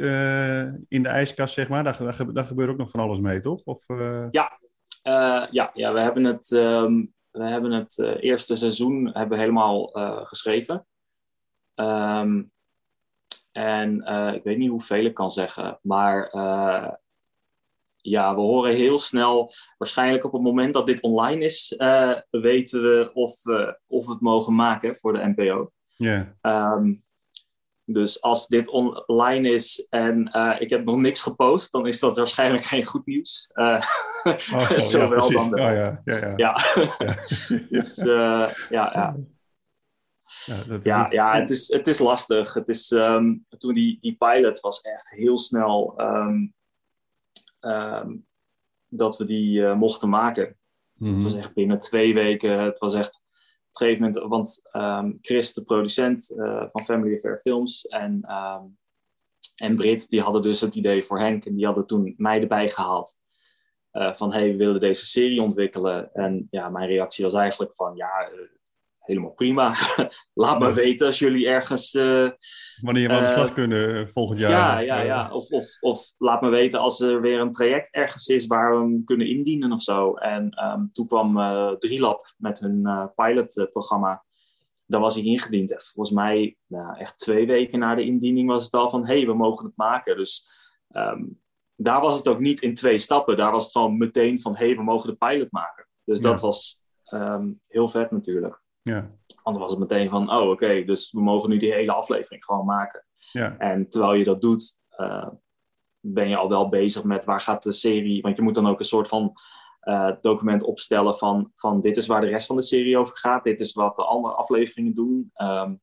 in de ijskast, zeg maar. Daar, daar, daar, gebeurt ook nog van alles mee, toch? Of, Ja. ja, ja, we hebben het... Um, we hebben het uh, eerste seizoen hebben helemaal uh, geschreven. Um, en uh, ik weet niet hoeveel ik kan zeggen, maar ja, we horen heel snel, waarschijnlijk op het moment dat dit online is, weten we of, of we het mogen maken voor de NPO. Ja. Yeah. Um, dus als dit online is en uh, ik heb nog niks gepost, dan is dat waarschijnlijk geen goed nieuws. Uh, oh, zo, Zowel ja, dan de, oh, ja, ja, ja. ja. dus uh, ja, ja. Ja, dat is ja, het... ja het, is, het is lastig. Het is, um, toen die, die pilot was echt heel snel um, um, dat we die mochten maken. Mm -hmm. Het was echt binnen twee weken. Het was echt een gegeven moment, want um, Chris, de producent uh, van Family Affair Films en, um, en Brit, die hadden dus het idee voor Henk en die hadden toen mij erbij gehaald. Uh, van hey, we willen deze serie ontwikkelen. En ja, mijn reactie was eigenlijk van ja, uh, helemaal prima. Laat me weten als jullie ergens. Uh, Wanneer we aan de slag kunnen volgend jaar. Ja, ja, ja. Of, of, of laat me weten als er weer een traject ergens is waar we hem kunnen indienen of zo. En um, toen kwam uh, Drielab met hun uh, pilotprogramma. Daar was ik ingediend. En volgens mij, nou, echt twee weken na de indiening, was het al van: hé, hey, we mogen het maken. Dus um, daar was het ook niet in twee stappen. Daar was het gewoon meteen van: hé, hey, we mogen de pilot maken. Dus ja. dat was um, heel vet natuurlijk. Ja. Anders was het meteen van, oh oké, okay, dus we mogen nu die hele aflevering gewoon maken. Ja. En terwijl je dat doet, uh, ben je al wel bezig met waar gaat de serie... Want je moet dan ook een soort van uh, document opstellen van, van dit is waar de rest van de serie over gaat. Dit is wat de andere afleveringen doen. Um,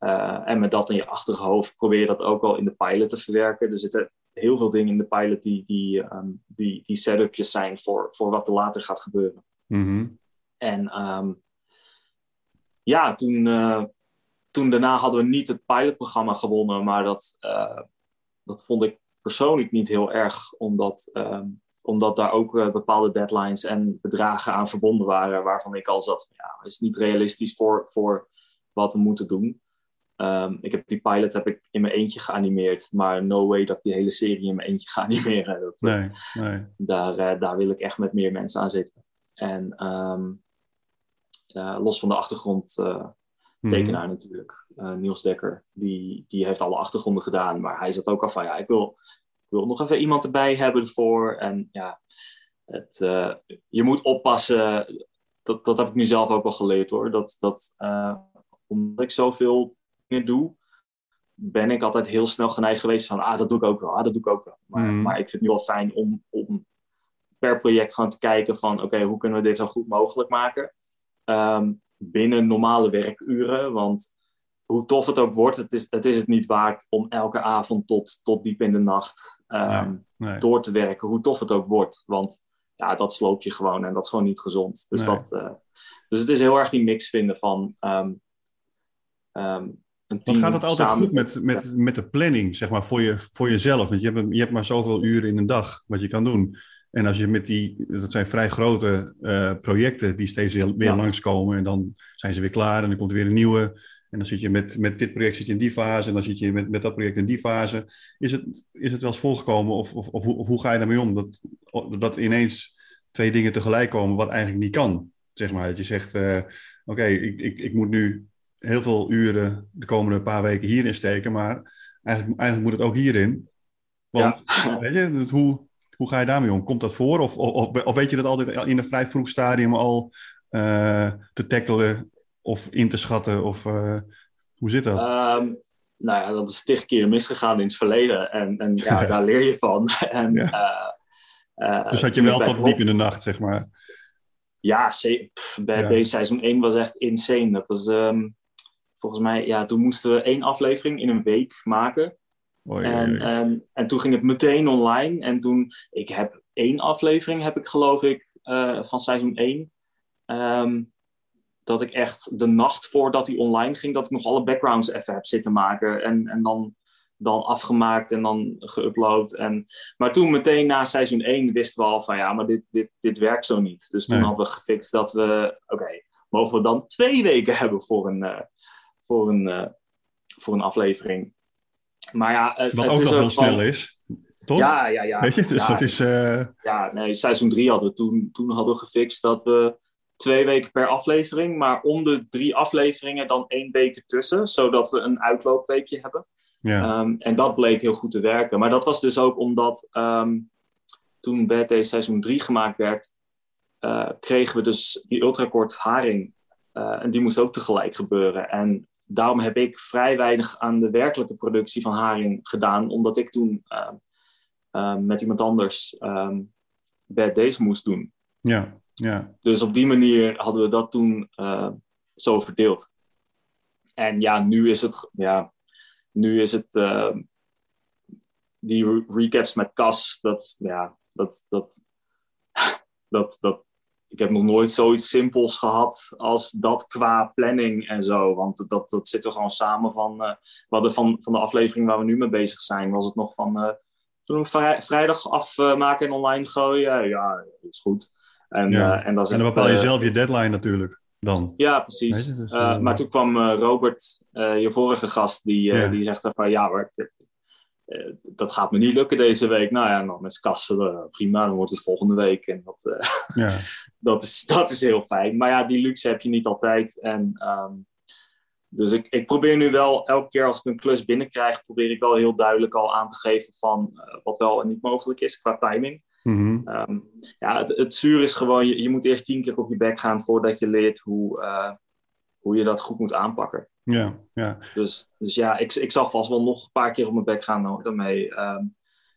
uh, en met dat in je achterhoofd probeer je dat ook al in de pilot te verwerken. Er zitten heel veel dingen in de pilot die, die, um, die, die setupjes zijn voor, voor wat er later gaat gebeuren. Mm -hmm. En um, ja, toen, uh, toen daarna hadden we niet het pilotprogramma gewonnen, maar dat, uh, dat vond ik persoonlijk niet heel erg, omdat, uh, omdat daar ook uh, bepaalde deadlines en bedragen aan verbonden waren, waarvan ik al zat, ja, is niet realistisch voor, voor wat we moeten doen. Um, ik heb die pilot heb ik in mijn eentje geanimeerd, maar no way dat ik die hele serie in mijn eentje ga animeren. Dat, nee, nee. Daar, daar wil ik echt met meer mensen aan zitten. En um, uh, los van de achtergrond uh, tekenaar mm-hmm. natuurlijk, uh, Niels Dekker, die, die heeft alle achtergronden gedaan. Maar hij zat ook al van, ja, ik wil, ik wil nog even iemand erbij hebben ervoor. En ja, het, je moet oppassen. Dat, dat heb ik nu zelf ook al geleerd hoor. Dat, dat omdat ik zoveel dingen doe, ben ik altijd heel snel geneigd geweest van, ah, dat doe ik ook wel, ah, dat doe ik ook wel. Maar, mm. maar ik vind het nu wel fijn om, om per project gewoon te kijken van, oké, okay, hoe kunnen we dit zo goed mogelijk maken? Um, binnen normale werkuren. Want hoe tof het ook wordt, het is het, is het niet waard om elke avond tot, tot diep in de nacht um, nee, nee. door te werken. Hoe tof het ook wordt. Want ja, dat sloop je gewoon en dat is gewoon niet gezond. Dus, nee. dat, uh, dus het is heel erg die mix vinden van um, um, een team. gaat het altijd samen... goed met, met, met de planning, zeg maar, voor, je, voor jezelf? Want je hebt, je hebt maar zoveel uren in een dag wat je kan doen. En als je met die, dat zijn vrij grote uh, projecten die steeds weer, weer ja. langskomen en dan zijn ze weer klaar en dan komt er weer een nieuwe. En dan zit je met, met dit project zit je in die fase en dan zit je met, met dat project in die fase. Is het, is het wel eens voorgekomen of, of, of, hoe, of hoe ga je daarmee om? Dat, dat ineens twee dingen tegelijk komen wat eigenlijk niet kan. Zeg maar, dat je zegt, uh, oké, ik, ik, ik moet nu heel veel uren de komende paar weken hierin steken, maar eigenlijk, eigenlijk moet het ook hierin. Want, ja. weet je, hoe, hoe ga je daarmee om? Komt dat voor? Of, of, of weet je dat altijd in een vrij vroeg stadium al uh, te tackelen of in te schatten? Of uh, hoe zit dat? Um, nou ja, dat is tig keer misgegaan in het verleden. En, en ja, daar leer je van. en, ja. uh, dus had je wel tot diep in de nacht, zeg maar? Ja, bij ja. deze seizoen 1 was echt insane. Dat was um, volgens mij, ja, toen moesten we één aflevering in een week maken. Oei, en, oei. En, en toen ging het meteen online. En toen, ik heb één aflevering, heb ik geloof ik, uh, van seizoen 1. Um, dat ik echt de nacht voordat hij online ging, dat ik nog alle backgrounds even heb zitten maken. En, en dan, dan afgemaakt en dan geüpload. En, maar toen meteen na seizoen 1 wisten we al van ja, maar dit, dit, dit werkt zo niet. Dus toen Nee. hadden we gefixt dat we, oké, mogen we dan twee weken hebben voor een, uh, voor een, uh, voor een aflevering. Maar ja, het, Wat het ook nog van- snel is. Toch? Ja, ja, ja. Weet je, dus ja, dat is... eh, ja, nee, seizoen 3 hadden we toen, toen hadden we gefixt dat we twee weken per aflevering, maar om de drie afleveringen dan één week ertussen, zodat we een uitloopweekje hebben. ja. Ehm, en dat bleek heel goed te werken. Maar dat was dus ook omdat ehm, toen Day seizoen 3 gemaakt werd, eh, kregen we dus die ultrakort haring. Eh, en die moest ook tegelijk gebeuren. En daarom heb ik vrij weinig aan de werkelijke productie van haring gedaan, omdat ik toen ehm, ehm, met iemand anders ehm, Bad Days moest doen. ja, ja. Dus op die manier hadden we dat toen eh, zo verdeeld. En ja, nu is het, ja, nu is het eh, die re- recaps met Cas, dat, ja, dat, dat, dat, dat, ik heb nog nooit zoiets simpels gehad als dat qua planning en zo. Want dat, dat zit er gewoon samen van, eh, we hadden van, van de aflevering waar we nu mee bezig zijn, was het nog van, eh, zullen we vrij- vrijdag afmaken en online gooien? Ja, dat is goed. En, Ja. eh, en, dan En dan bepaal je eh, zelf je deadline natuurlijk. Dan. ja, precies. Je, dus, Eh, eh, maar toen kwam eh, Robert, eh, je vorige gast, die, eh, Ja. die zegt van ja, maar ik- eh, dat gaat me niet lukken deze week. Nou ja, dan is eh, prima, dan wordt het volgende week. En dat, eh, Ja. dat, is, dat is heel fijn. Maar ja, die luxe heb je niet altijd. En, ehm, dus ik, ik probeer nu wel, elke keer als ik een klus binnenkrijg, probeer ik wel heel duidelijk al aan te geven van eh, wat wel en niet mogelijk is qua timing. Mhm. Ehm, ja, het, het zuur is gewoon, je, je moet eerst tien keer op je bek gaan voordat je leert hoe, eh, hoe je dat goed moet aanpakken. ja, ja. Dus, dus ja, ik, ik zal vast wel nog een paar keer op mijn bek gaan daarmee. Ehm,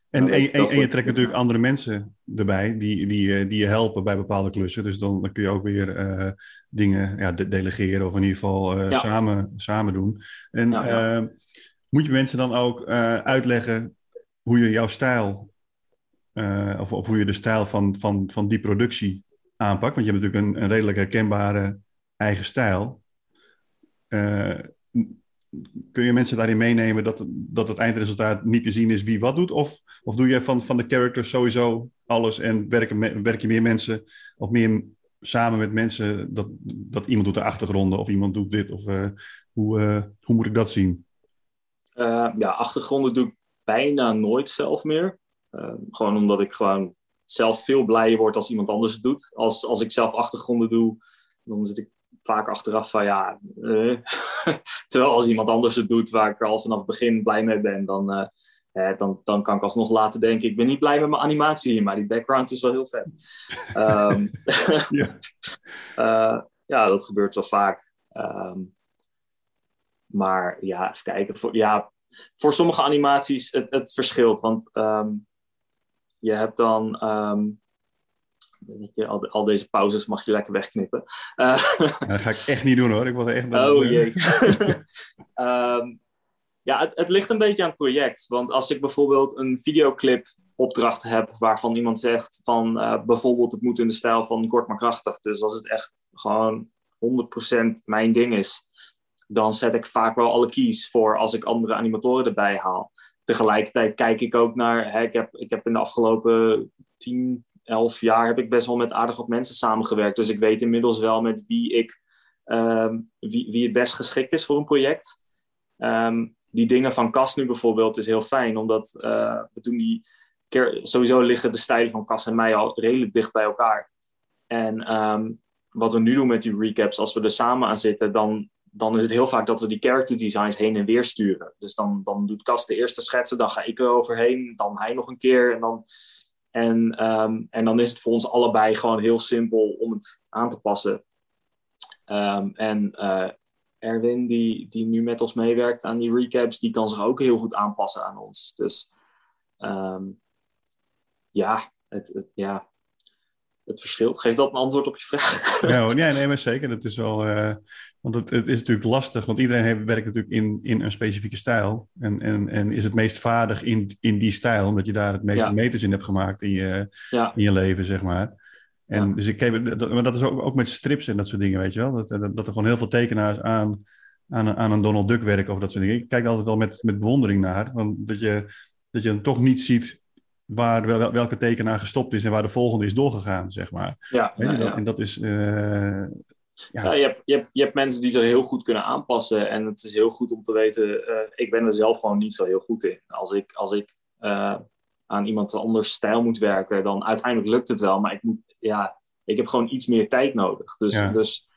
En, en, je trekt natuurlijk andere mensen erbij die, die, eh, die je helpen bij bepaalde klussen. Dus dan, dan kun je ook weer eh, dingen ja, de- delegeren of in ieder geval eh, Ja. samen, samen doen. En Ja, moet je mensen dan ook uitleggen hoe je jouw stijl, of, of hoe je de stijl van, van, van die productie aanpakt? Want je hebt natuurlijk een, een redelijk herkenbare eigen stijl. Kun je mensen daarin meenemen dat, dat het eindresultaat niet te zien is wie wat doet? Of, of doe je van, van de characters sowieso alles en werken, werk je meer mensen of meer samen met mensen dat, dat iemand doet de achtergronden of iemand doet dit? Of eh, hoe, eh, hoe moet ik dat zien? eh, ja, achtergronden doe ik bijna nooit zelf meer. Gewoon omdat ik gewoon zelf veel blijer word als iemand anders het doet. Als, als ik zelf achtergronden doe, dan zit ik vaak achteraf van ja. eh. Terwijl als iemand anders het doet waar ik al vanaf het begin blij mee ben, dan, eh, dan, dan kan ik alsnog laten denken: ik ben niet blij met mijn animatie hier, maar die background is wel heel vet. Ehm, Ja. eh, ja, dat gebeurt wel vaak. Ehm, maar ja, even kijken. Voor, ja, voor sommige animaties het, het verschilt. Want ehm, je hebt dan. Weet je, al, al deze pauzes mag je lekker wegknippen. Eh, dat ga ik echt niet doen hoor. Ik word er echt Oh eh, jee. Ehm, ja, het, het ligt een beetje aan het project. Want als ik bijvoorbeeld een videoclip opdracht heb waarvan iemand zegt van eh, bijvoorbeeld het moet in de stijl van kort maar krachtig. Dus als het echt gewoon 100% mijn ding is, dan zet ik vaak wel alle keys voor als ik andere animatoren erbij haal. Tegelijkertijd kijk ik ook naar, hè, ik, heb, ik heb in de afgelopen 10, elf jaar heb ik best wel met aardig wat mensen samengewerkt. Dus ik weet inmiddels wel met wie ik ehm, wie, wie het best geschikt is voor een project. Ehm, die dingen van Cas nu bijvoorbeeld is heel fijn, omdat uh, we doen die sowieso liggen de stijlen van Cas en mij al redelijk dicht bij elkaar. En um, wat we nu doen met die recaps, als we er samen aan zitten, dan, dan is het heel vaak dat we die character designs heen en weer sturen. Dus dan, dan doet Cas de eerste schetsen, dan ga ik er overheen, dan hij nog een keer. En dan, en, um, en dan is het voor ons allebei gewoon heel simpel om het aan te passen. Um, en uh, Erwin, die, die nu met ons meewerkt aan die recaps, die kan zich ook heel goed aanpassen aan ons. Dus um, ja, het, ja, het verschilt. Geeft dat een antwoord op je vraag? Ja, ja nee, maar zeker. Dat is wel, uh, want het, het, is natuurlijk lastig, want iedereen heeft, werkt natuurlijk in, in een specifieke stijl. En, en, en is het meest vaardig in, in die stijl, omdat je daar het meeste ja. meters in hebt gemaakt in je, ja. in je leven, zeg maar. En ja. dus ik heb, dat, maar dat is ook, ook met strips en dat soort dingen, weet je wel. Dat, dat, dat er gewoon heel veel tekenaars aan, aan, aan een Donald Duck werken of dat soort dingen. Ik kijk altijd wel met, met bewondering naar, want dat je, dat je dan toch niet ziet waar wel, welke tekenaar gestopt is en waar de volgende is doorgegaan, zeg maar. Ja, dat. En dat is... Uh, ja. je, hebt, je, hebt, je hebt mensen die zich heel goed kunnen aanpassen. En het is heel goed om te weten, uh, ik ben er zelf gewoon niet zo heel goed in. Als ik, als ik uh, aan iemand anders stijl moet werken, dan uiteindelijk lukt het wel. Maar ik, moet, ja, ik heb gewoon iets meer tijd nodig. Dus, Ja. dus,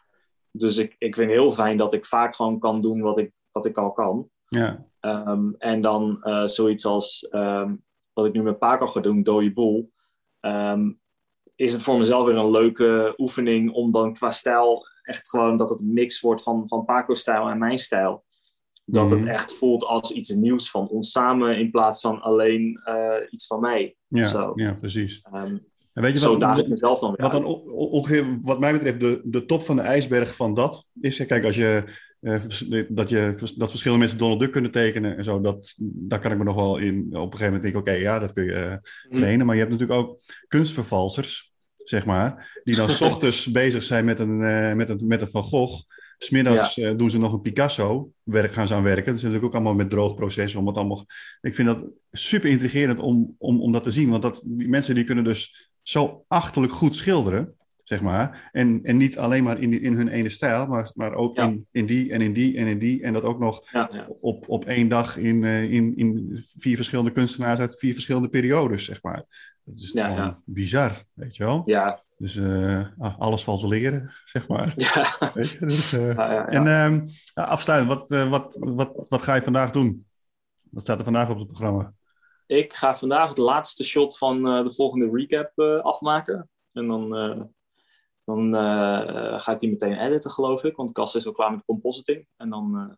dus ik, ik vind het heel fijn dat ik vaak gewoon kan doen wat ik, wat ik al kan. ja, Um, en dan uh, zoiets als um, wat ik nu met Paco ga doen, dode boel. Um, is het voor mezelf weer een leuke oefening om dan qua stijl echt gewoon dat het een mix wordt van, van Paco's stijl en mijn stijl. Dat Mhm. het echt voelt als iets nieuws van ons samen in plaats van alleen uh, iets van mij. ja, Zo. ja, precies. Um, En weet je zo wat, ik mezelf dan weer Wat dan ongeveer, wat mij betreft, de, de top van de ijsberg van dat is. Kijk, als je, eh, dat, je dat verschillende mensen Donald Duck kunnen tekenen en zo, dat, daar kan ik me nog wel in. Op een gegeven moment denk ik, oké, ja, dat kun je eh, Mhm. trainen. Maar je hebt natuurlijk ook kunstvervalsers, zeg maar, die dan 's ochtends bezig zijn met een, eh, met een, met een Van Gogh. Smiddags eh, doen ze nog een Picasso, werk, gaan ze aan werken. Dat is natuurlijk ook allemaal met droog proces. Om het allemaal... Ik vind dat super intrigerend om, om, om dat te zien. Want dat, die mensen die kunnen dus zo achterlijk goed schilderen, zeg maar. En, en niet alleen maar in, die- in hun ene stijl, maar, maar ook Ja. in, in die en in die en in die. En dat ook nog Ja, ja. op, op één dag in, eh, in, in vier verschillende kunstenaars uit vier verschillende periodes, zeg maar. Dat is Ja, bizar, weet je wel. Ja, Dus eh, ah, alles valt te leren, zeg maar. ja. Weet je? Dus, eh, Ja. En ehm ja, afsluitend, wat, eh, wat, wat, wat ga je vandaag doen? Wat staat er vandaag op het programma? Ik ga vandaag het laatste shot van de volgende recap afmaken. En dan, dan ga ik die meteen editen, geloof ik. Want Cas is al klaar met compositing. En dan...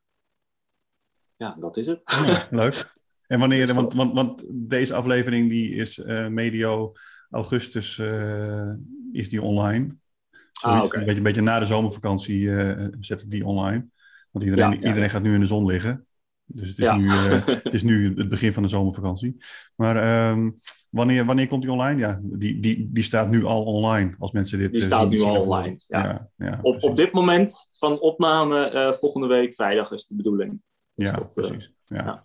ja, dat is het. Ja, leuk. En wanneer, want, want, want deze aflevering die is eh, medio augustus eh, is die online. Zoiets, Ah, oké. een, beetje, een beetje na de zomervakantie eh, zet ik die online. Want iedereen, Ja, ja. iedereen gaat nu in de zon liggen. Dus het is, Ja. nu, het is nu het begin van de zomervakantie. Maar ehm, wanneer, wanneer komt die online? Ja, die, die, die staat nu al online. Als mensen dit Die staat nu al online, ja. Op, op dit moment van opname volgende week, vrijdag, is de bedoeling. Dus Ja, dat, precies. Ja.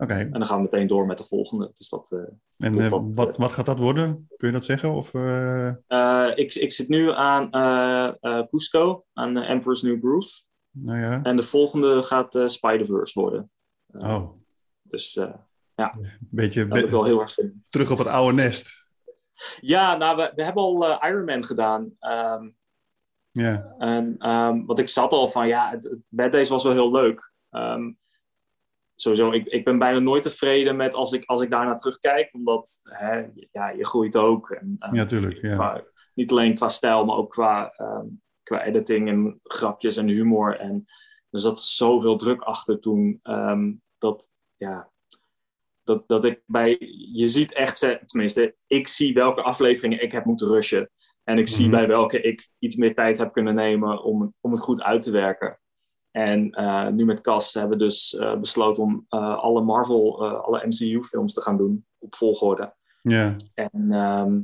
Ja. Oké. En dan gaan we meteen door met de volgende. Dus dat... eh, En eh, dat, wat, wat gaat dat worden? Kun je dat zeggen? Of, eh, eh, ik, ik zit nu aan eh eh Cusco, aan eh, Emperor's New Groove. nou ja. En de volgende gaat eh Spider-Verse worden. Eh, Oh, Dus eh, een beetje ik wel heel erg zin in. terug op het oude nest. Ja, nou, we, we hebben al eh, Iron Man gedaan. Ehm, Ja, en, ehm, want ik zat al van, ja, het, het Bad Days was wel heel leuk. Ehm, sowieso, ik, ik ben bijna nooit tevreden met als ik, als ik daarna terugkijk. Omdat, hè, ja, je groeit ook. En, ehm, ja, tuurlijk. Ja. qua- niet alleen qua stijl, maar ook qua, ehm, qua editing en grapjes en humor. En er zat zoveel druk achter toen. ehm, dat, ja, dat, dat ik bij... Je ziet echt, tenminste, ik zie welke afleveringen ik heb moeten rushen. En ik zie Mhm. bij welke ik iets meer tijd heb kunnen nemen om, om het goed uit te werken. En eh, nu met Cas hebben we dus eh, besloten om eh, alle Marvel, alle MCU-films te gaan doen op volgorde. Ja, En ehm,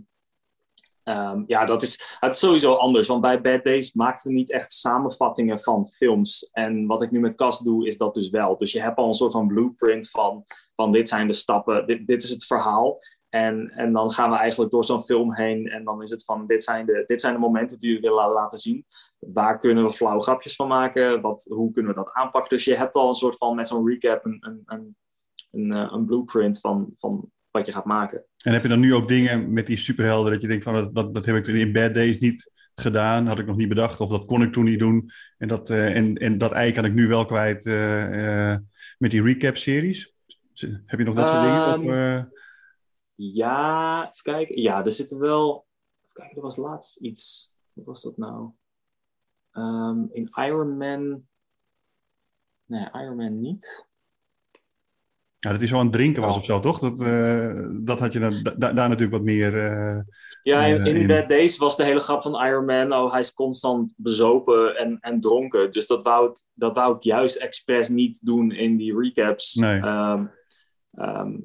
ehm, ja, dat is, het is sowieso anders. Want bij Bad Days maakten we niet echt samenvattingen van films. En wat ik nu met Cas doe, is dat dus wel. Dus je hebt al een soort van blueprint van, van dit zijn de stappen, dit, dit is het verhaal. En, en dan gaan we eigenlijk door zo'n film heen. En dan is het van, dit zijn de, dit zijn de momenten die we willen laten zien. Waar kunnen we flauwe grapjes van maken? Wat, hoe kunnen we dat aanpakken? Dus je hebt al een soort van, met zo'n recap, een, een, een, een, eh, een blueprint van, van wat je gaat maken. En heb je dan nu ook dingen met die superhelden dat je denkt van, dat, dat, dat heb ik in Bad Days niet gedaan, had ik nog niet bedacht, of dat kon ik toen niet doen. En dat, uh, en, en dat ei kan ik nu wel kwijt uh, uh, met die recap-series. Heb je nog dat soort dingen? Of, Ehm, Ja, even kijken. Ja, er zitten wel. Even kijken, er was laatst iets. Wat was dat nou? Ehm, in Iron Man. Nee, Iron Man niet. Ja, dat hij zo aan het drinken was Oh. of zo, toch? Dat, eh, dat had je dan, da- daar natuurlijk wat meer... eh, Ja, in, Eh, in in- Bad Days was de hele grap van Iron Man. Oh, hij is constant bezopen en, en dronken. Dus dat wou, ik, dat wou ik juist expres niet doen in die recaps. Nee. Ehm, ehm,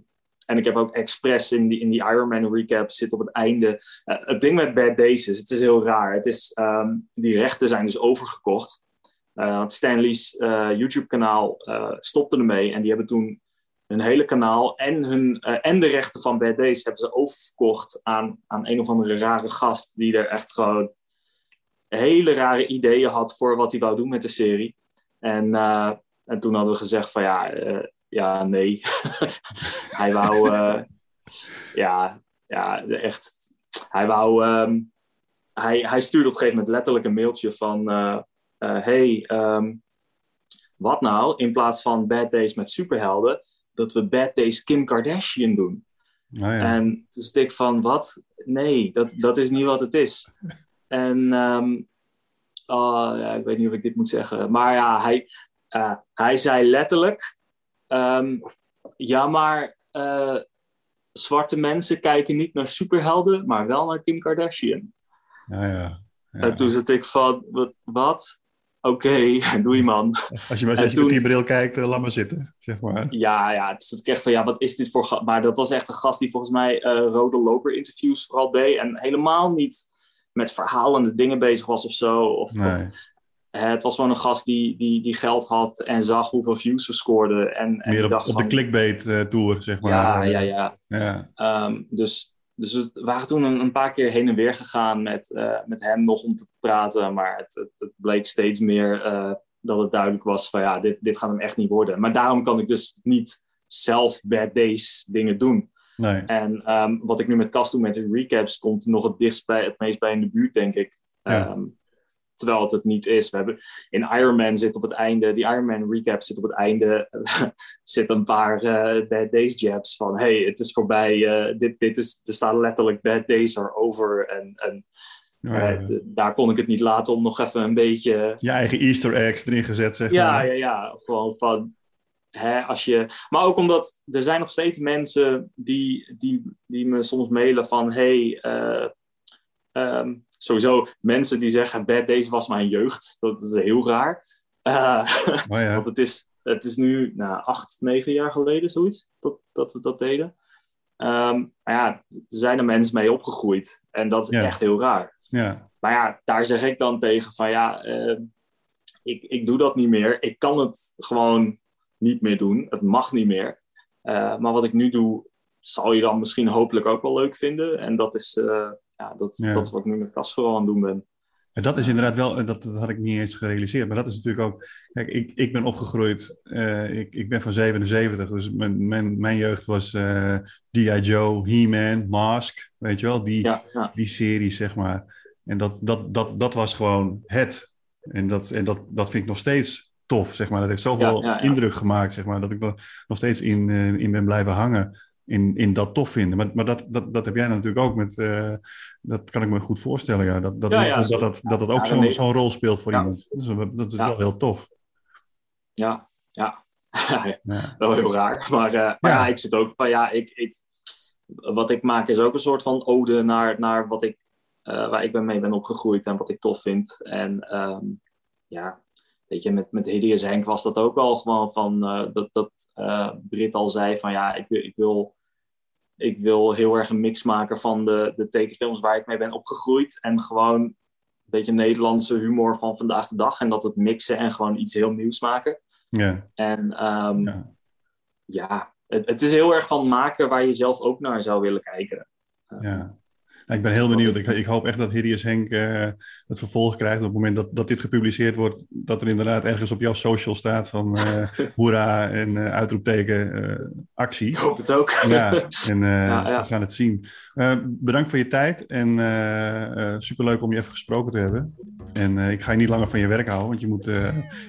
en ik heb ook expres in die, in die Iron Man recap zit op het einde. Eh, het ding met Bad Days is, het is heel raar. Het is, ehm, die rechten zijn dus overgekocht. Eh, want Stanley's eh, YouTube-kanaal stopte ermee. En die hebben toen hun hele kanaal en, hun, en de rechten van Bad Days hebben ze oververkocht aan, aan een of andere rare gast die er echt gewoon hele rare ideeën had voor wat hij wou doen met de serie. En, en toen hadden we gezegd van ja, ja nee. hij wou, eh, ja, ja, echt, hij wou, ehm, hij, hij stuurde op een gegeven moment letterlijk een mailtje van, eh, eh, hey, ehm, wat nou, in plaats van Bad Days met superhelden, dat we Bad Days Kim Kardashian doen. nou ja. En toen stik ik van, wat? Nee, dat, dat is niet wat het is. En ehm, oh, ja, ik weet niet of ik dit moet zeggen. Maar ja, hij, hij zei letterlijk... ehm, ja, maar eh, zwarte mensen kijken niet naar superhelden, maar wel naar Kim Kardashian. ja, ja. Ja. En toen zat ik van, wat? wat? Oké, doei man. Als je, maar je toen- met die bril kijkt, eh, laat maar zitten, zeg maar. Ja, ja, het is echt van, ja, wat is dit voor? Maar dat was echt een gast die volgens mij eh, rode loper interviews vooral deed. En helemaal niet met verhalende dingen bezig was of zo. Of, Nee. Het was gewoon een gast die, die, die geld had en zag hoeveel views we scoorden. En, en Meer op, dacht op de clickbait-tour, zeg maar. Ja, Eh, ja, ja. ja. Ehm, dus, dus we waren toen een, een paar keer heen en weer gegaan met, eh, met hem nog om te praten. Maar het, het, het bleek steeds meer eh, dat het duidelijk was van ja, dit, dit gaat hem echt niet worden. Maar daarom kan ik dus niet zelf bad days dingen doen. Nee. En ehm, wat ik nu met Kast doe met de recaps komt nog het dichtst bij, het meest bij in de buurt, denk ik. Ja. Ehm, terwijl het het niet is. We hebben in Iron Man zit op het einde, die Iron Man recap zit op het einde, zit een paar eh, bad days jabs van hey, het is voorbij, eh, dit, dit is, er staat letterlijk bad days erover. En, en Ja, eh, daar kon ik het niet laten om nog even een beetje Je eigen easter eggs erin gezet, zeg ja, maar. ja, ja. Gewoon van. Hè, als je, maar ook omdat er zijn nog steeds mensen die, die, die me soms mailen van: hey, eh, ehm, sowieso mensen die zeggen: Bad Days was mijn jeugd. Dat is heel raar. Eh, Oh, ja. want het is, het is nu nou, acht, negen jaar geleden, zoiets, dat, dat we dat deden. Ehm, maar ja, er zijn er mensen mee opgegroeid. En dat is Ja. echt heel raar. ja. Maar ja, daar zeg ik dan tegen van ja, eh, ik, ik doe dat niet meer. Ik kan het gewoon niet meer doen. Het mag niet meer. Eh, maar wat ik nu doe, zal je dan misschien hopelijk ook wel leuk vinden. En dat is, eh, ja, dat, Ja. dat is wat ik nu met Cas vooral aan het doen ben. En dat is inderdaad wel, dat, dat had ik niet eens gerealiseerd, maar dat is natuurlijk ook, kijk, ik, ik ben opgegroeid, eh, ik, ik ben van 77, dus mijn, mijn, mijn jeugd was eh D.I. Joe, He-Man, Mask, weet je wel, die, Ja, ja, die series, zeg maar. En dat, dat, dat, dat was gewoon het. En, dat, en dat, dat vind ik nog steeds tof, zeg maar. Dat heeft zoveel Ja, indruk gemaakt, zeg maar, dat ik nog nog steeds in, eh, in ben blijven hangen. In, in dat tof vinden. Maar, maar dat, dat, dat heb jij natuurlijk ook met. eh, dat kan ik me goed voorstellen, ja. Dat dat, Ja, ja, dat, dat, dat, dat ook zo'n nee. zo'n rol speelt voor iemand. Dus dat, is wel heel tof. ja, ja. Wel heel raar. Maar, eh, maar Ja. ja. ik zit ook van ja, ik, ik, wat ik maak is ook een soort van ode naar, naar wat ik, eh, waar ik ben mee ben opgegroeid en wat ik tof vind. En ehm, ja, weet je, met, met Hideous Henk was dat ook wel gewoon van eh, dat, dat eh, Brit al zei van ja, ik, wil- ik wil. Ik wil heel erg een mix maken van de, de tekenfilms waar ik mee ben opgegroeid. En gewoon een beetje Nederlandse humor van vandaag de dag. En dat het mixen en gewoon iets heel nieuws maken. Ja. En ehm, Ja. ja, het, het is heel erg van maken waar je zelf ook naar zou willen kijken. Ja. Nou, ik ben heel benieuwd. Ik, ik hoop echt dat Hideous Henk uh, het vervolg krijgt. Op het moment dat, dat dit gepubliceerd wordt, dat er inderdaad ergens op jouw social staat van uh, hoera en uh, uitroepteken actie. Ik hoop het ook. Ja, en ja, ja. we gaan het zien. bedankt voor je tijd en superleuk om je even gesproken te hebben. En ik ga je niet langer van je werk houden, want je moet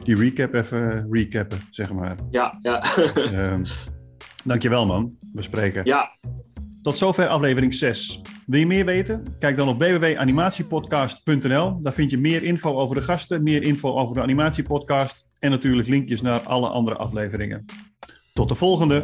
die recap even recappen, zeg maar. Ja, ja. Ehm, dankjewel man. We spreken. Ja. Tot zover aflevering 6. Wil je meer weten? Kijk dan op www.animatiepodcast.nl. Daar vind je meer info over de gasten, meer info over de animatiepodcast en natuurlijk linkjes naar alle andere afleveringen. Tot de volgende!